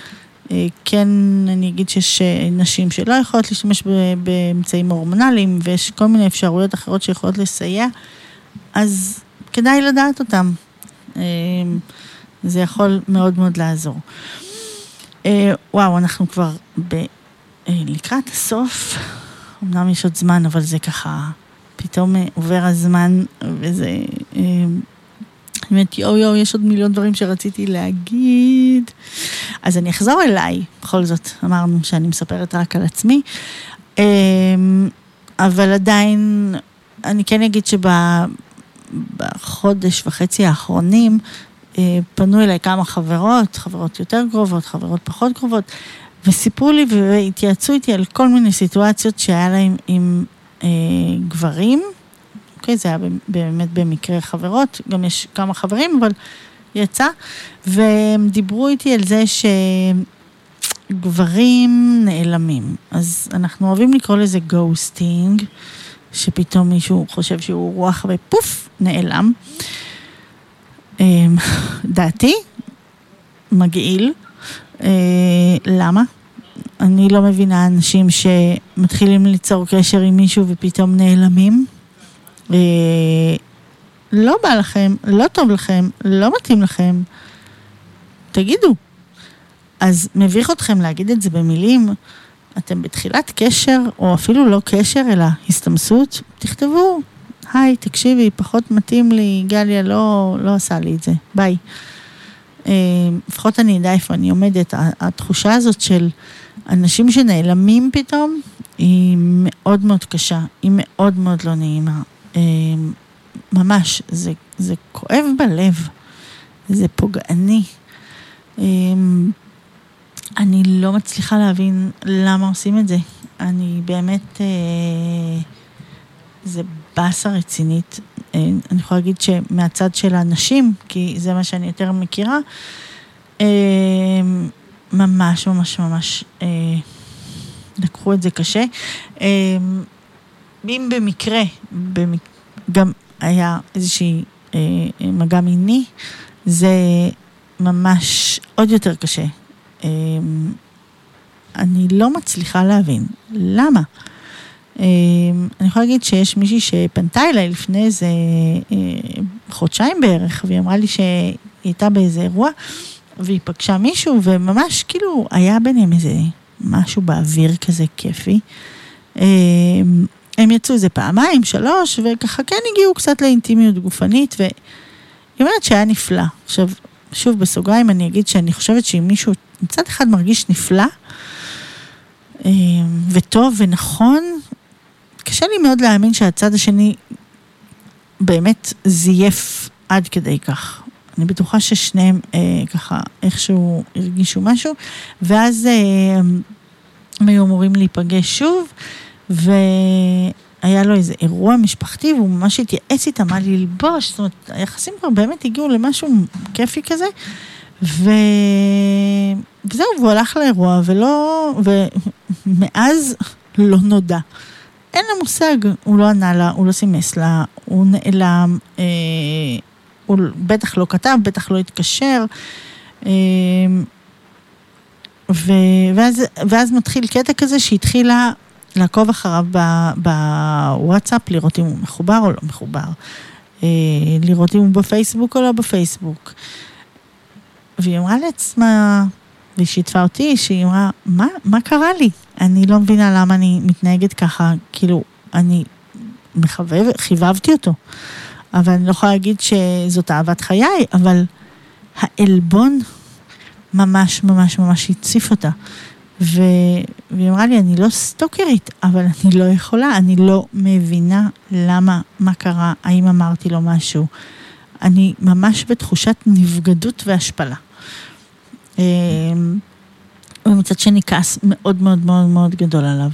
כן, אני אגיד שיש נשים שלא יכולות להשתמש באמצעים הורמונליים, ויש כל מיני אפשרויות אחרות שיכולות לסייע, אז כדאי לדעת אותם. אה, זה יכול מאוד מאוד לעזור. אה, וואו, אנחנו כבר ב, אה, לקראת הסוף, אמנם יש עוד זמן, אבל זה ככה... פתאום אה, עובר הזמן, וזה... אני אומרת, יואו יואו, יש עוד מיליון דברים שרציתי להגיד. אז אני אחזור אליי, בכל זאת, אמרנו שאני מספרת רק על עצמי. אה, אבל עדיין, אני כן אגיד שבחודש וחצי האחרונים, פנו אליי כמה חברות, חברות יותר קרובות, חברות פחות קרובות, וסיפרו לי והתייעצו איתי על כל מיני סיטואציות שהיה להם עם אה, גברים, אוקיי, זה היה באמת במקרה חברות, גם יש כמה חברים, אבל יצא, והם דיברו איתי על זה שגברים נעלמים. אז אנחנו אוהבים לקרוא לזה גוסטינג, שפתאום מישהו חושב שהוא רוח ופוף, נעלם. אה, דעתי, מגעיל. אה, למה? אני לא מבינה אנשים שמתחילים ליצור קשר עם מישהו ופתאום נעלמים. אה, לא בא לכם, לא טוב לכם, לא מתאים לכם, תגידו. אז מביך אתכם להגיד את זה במילים, אתם בתחילת קשר, או אפילו לא קשר, אלא הסתמסות, תכתבו, היי, תקשיבי, פחות מתאים לי, גליה לא, לא עשה לי את זה, ביי. אה, לפחות אני אדע איפה אני עומדת. התחושה הזאת של אנשים שנעלמים פתאום, היא מאוד מאוד קשה, היא מאוד מאוד לא נעימה. אה, ממש, זה, זה כואב בלב, זה פוגעני. אני לא מצליחה להבין למה עושים את זה. אני באמת, אה, זה באסה רצינית. אה, אני יכולה להגיד שמהצד של הנשים, כי זה מה שאני יותר מכירה, אה, ממש ממש ממש לקחו את זה קשה. אם במקרה, במק... גם היה איזושהי אה, מגע מיני, זה ממש עוד יותר קשה. אה, אני לא מצליחה להבין. למה? אה, אני יכולה להגיד שיש מישהי שפנתה אליי לפני איזה אה, חודשיים בערך, והיא אמרה לי שהיא הייתה באיזה אירוע, והיא פגשה מישהו, וממש כאילו היה ביניהם איזה משהו באוויר כזה כיפי. אה, הם יצאו איזה פעמיים, שלוש, וככה כן הגיעו קצת לאינטימיות גופנית, והיא אומרת שהיה נפלא. עכשיו, שוב בסוגריים אני אגיד שאני חושבת שאם מישהו מצד אחד מרגיש נפלא, אה, וטוב ונכון, קשה לי מאוד להאמין שהצד השני באמת זייף עד כדי כך. אני בטוחה ששניהם אה, ככה איכשהו הרגישו משהו, ואז אה, הם היו אמורים להיפגש שוב, והיה לו איזה אירוע משפחתי, והוא ממש התייעץ איתם מה ללבוש, זאת אומרת, היחסים כבר באמת הגיעו למשהו כיפי כזה, ו... וזהו, והוא הלך לאירוע, ולא... ומאז לא נודע. אין לה מושג, הוא לא ענה לה, הוא לא סימס לה, הוא נעלם, אה, הוא בטח לא כתב, בטח לא התקשר. אה, ו, ואז, ואז מתחיל קטע כזה שהתחילה לעקוב אחריו בוואטסאפ, לראות אם הוא מחובר או לא מחובר, אה, לראות אם הוא בפייסבוק או לא בפייסבוק. והיא אמרה לעצמה, והיא שיתפה אותי, שהיא אמרה, מה, מה קרה לי? אני לא מבינה למה אני מתנהגת ככה, כאילו, אני מחבב, חיבבתי אותו. אבל אני לא יכולה להגיד שזאת אהבת חיי, אבל העלבון ממש ממש ממש הציף אותה. ו... והיא אמרה לי, אני לא סטוקרית, אבל אני לא יכולה, אני לא מבינה למה, מה קרה, האם אמרתי לו משהו. אני ממש בתחושת נבגדות והשפלה. אמ, ומצד שני כעס מאוד מאוד מאוד מאוד גדול עליו.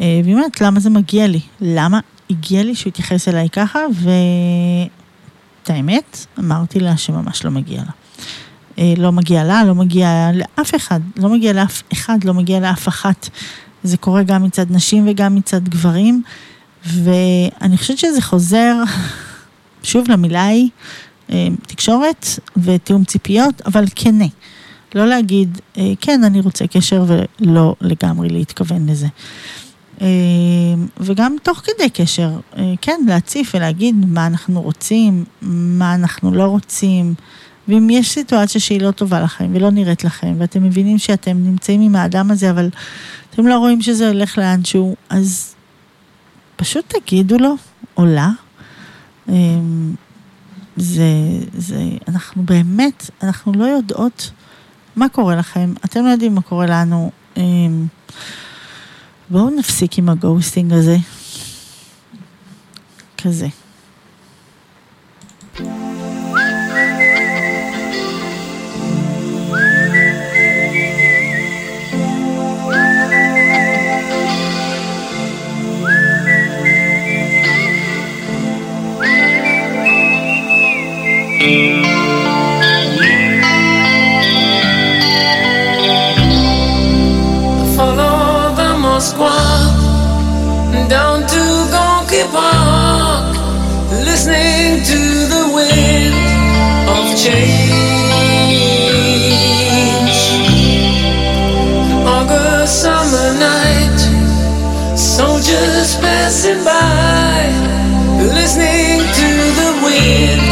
אה, והיא אומרת, למה זה מגיע לי? למה הגיע לי שהוא יתייחס אליי ככה? ואת האמת, אמרתי לה שממש לא מגיע לה. אה, לא מגיע לה, לא מגיע לאף אחד, לא מגיע לאף אחד, לא מגיע לאף אחת. זה קורה גם מצד נשים וגם מצד גברים, ואני חושבת שזה חוזר, שוב למילה היא, אה, תקשורת ותיאום ציפיות, אבל כנה. לא להגיד, אה, כן, אני רוצה קשר ולא לגמרי להתכוון לזה. אה, וגם תוך כדי קשר, אה, כן, להציף ולהגיד מה אנחנו רוצים, מה אנחנו לא רוצים. ואם יש סיטואציה שהיא לא טובה לכם ולא נראית לכם, ואתם מבינים שאתם נמצאים עם האדם הזה, אבל אתם לא רואים שזה הולך לאנשהו, אז פשוט תגידו לו, או לה. זה, זה, אנחנו באמת, אנחנו לא יודעות מה קורה לכם, אתם לא יודעים מה קורה לנו. אמ, בואו נפסיק עם הגוסטינג הזה. כזה. change. August summer night, soldiers passing by, listening to the wind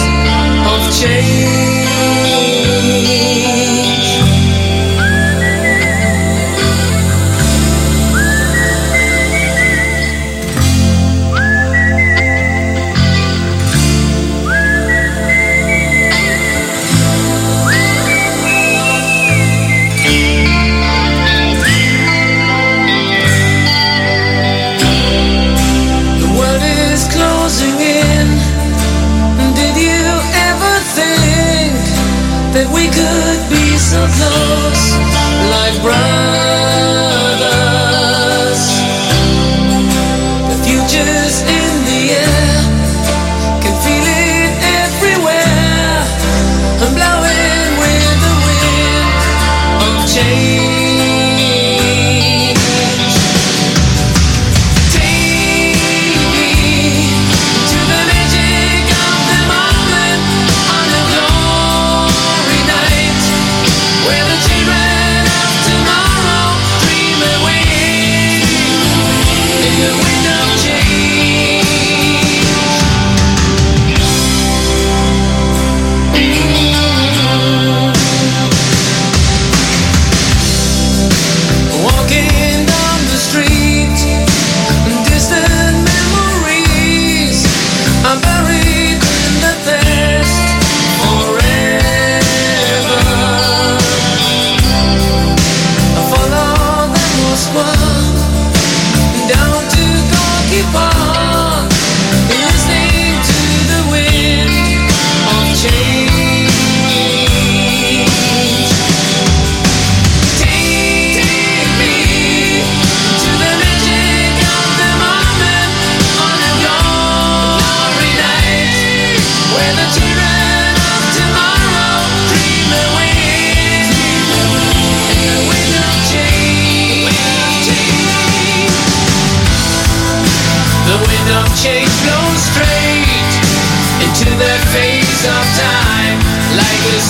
of change.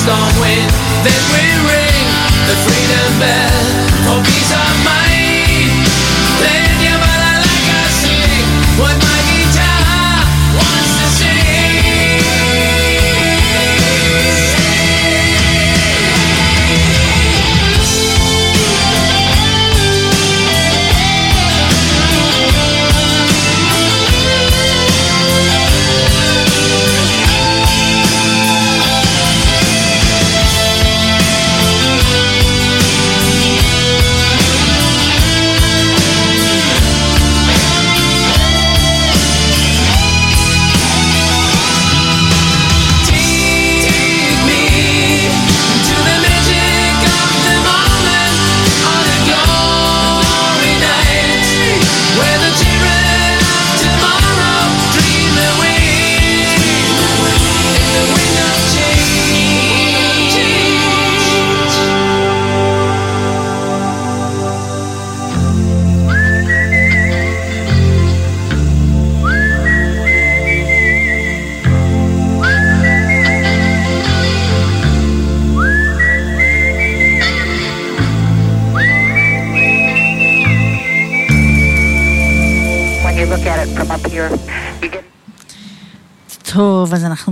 on wind, then we're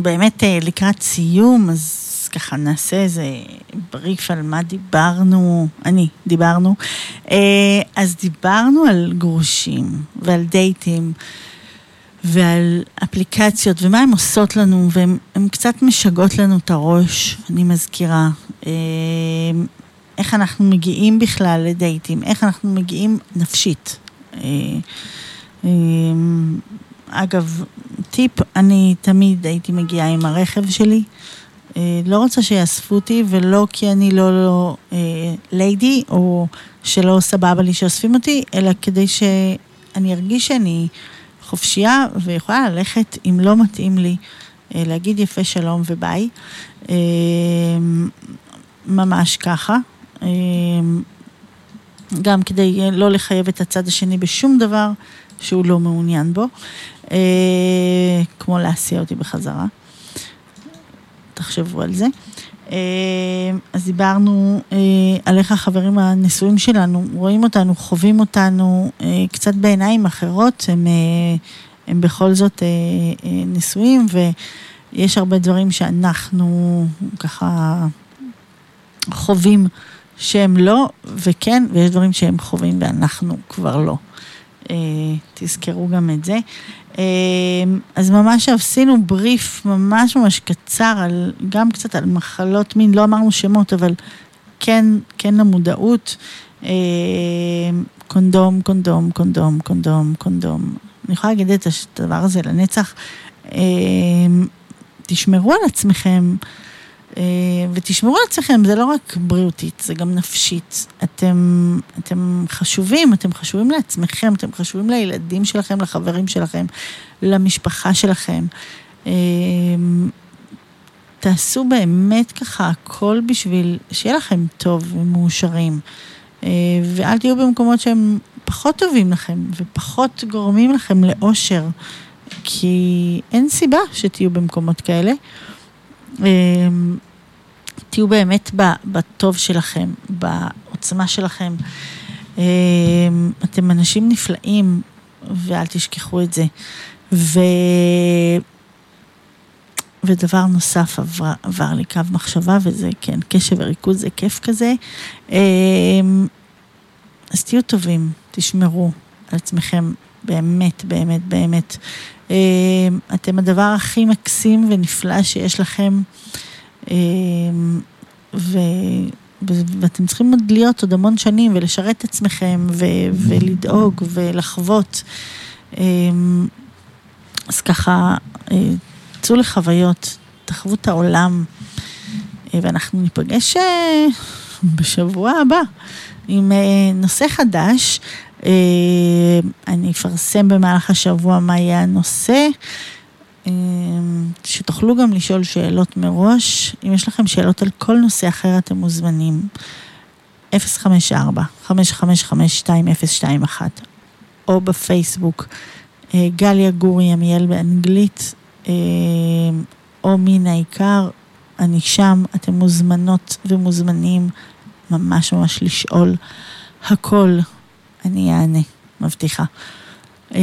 באמת אה, לקראת סיום, אז ככה נעשה איזה בריף על מה דיברנו, אני, דיברנו. אה, אז דיברנו על גרושים ועל דייטים ועל אפליקציות ומה הן עושות לנו, והן הן קצת משגעות לנו את הראש, אני מזכירה. אה, איך אנחנו מגיעים בכלל לדייטים, איך אנחנו מגיעים נפשית. אגב, טיפ, אני תמיד הייתי מגיעה עם הרכב שלי. אה, לא רוצה שיאספו אותי, ולא כי אני לא, לא אה, ליידי, או שלא סבבה לי שאוספים אותי, אלא כדי שאני ארגיש שאני חופשייה ויכולה ללכת, אם לא מתאים לי, אה, להגיד יפה שלום וביי. ממש ככה. גם כדי לא לחייב את הצד השני בשום דבר שהוא לא מעוניין בו, אה, כמו להסיע אותי בחזרה. תחשבו על זה. אה, אז דיברנו אה, על איך החברים הנשואים שלנו רואים אותנו, חווים אותנו אה, קצת בעיניים אחרות, הם, אה, הם בכל זאת אה, אה, נשואים, יש הרבה דברים שאנחנו ככה חווים שהם לא, וכן, ויש דברים שהם חווים ואנחנו כבר לא. אה, תזכרו גם את זה. אה, אז ממש עשינו בריף ממש ממש קצר, על, גם קצת על מחלות מין, לא אמרנו שמות, אבל כן, כן למודעות. אה, קונדום, קונדום, קונדום, קונדום, קונדום. אני יכולה להגיד את הדבר הזה לנצח. אה, תשמרו על עצמכם. אה, ותשמרו על עצמכם, זה לא רק בריאותית, זה גם נפשית. אתם, אתם חשובים, אתם חשובים לעצמכם, אתם חשובים לילדים שלכם, לחברים שלכם, למשפחה שלכם. אה, תעשו באמת ככה הכל בשביל שיהיה לכם טוב ומאושרים. אה, ואל תהיו במקומות שהם פחות טובים לכם ופחות גורמים לכם לאושר, כי אין סיבה שתהיו במקומות כאלה. אמ, תהיו באמת בטוב שלכם, בעוצמה שלכם. אמ, אתם אנשים נפלאים, ואל תשכחו את זה. ו... ודבר נוסף עבר, עבר לי קו מחשבה, וזה כן, קשב וריכוז זה כיף כזה. אמ, אז תהיו טובים, תשמרו על עצמכם באמת, באמת, באמת. אמ, אתם הדבר הכי מקסים ונפלא שיש לכם, אמ, ו... ואתם צריכים עוד להיות עוד המון שנים ולשרת את עצמכם ו... ולדאוג ולחוות. אמ, אז ככה, אה, צאו לחוויות, תחוו את העולם, אה, ואנחנו ניפגש אה, בשבוע הבא עם נושא חדש. אה, אני אפרסם במהלך השבוע מה יהיה הנושא, אה, שתוכלו גם לשאול שאלות מראש. אם יש לכם שאלות על כל נושא אחר, אתם מוזמנים. 054-555-2021 או בפייסבוק, אה, גליה גורי עמיאל באנגלית, או מן העיקר, אני שם, אתם מוזמנות ומוזמנים ממש ממש לשאול הכל. אני אענה, מבטיחה. אמ,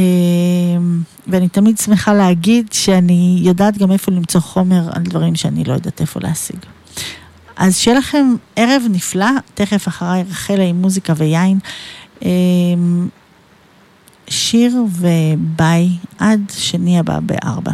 ואני תמיד שמחה להגיד שאני יודעת גם איפה למצוא חומר על דברים שאני לא יודעת איפה להשיג. אז שיהיה לכם ערב נפלא, תכף אחריי רחלה עם מוזיקה ויין. אמ, שיר וביי עד שני הבא בארבע.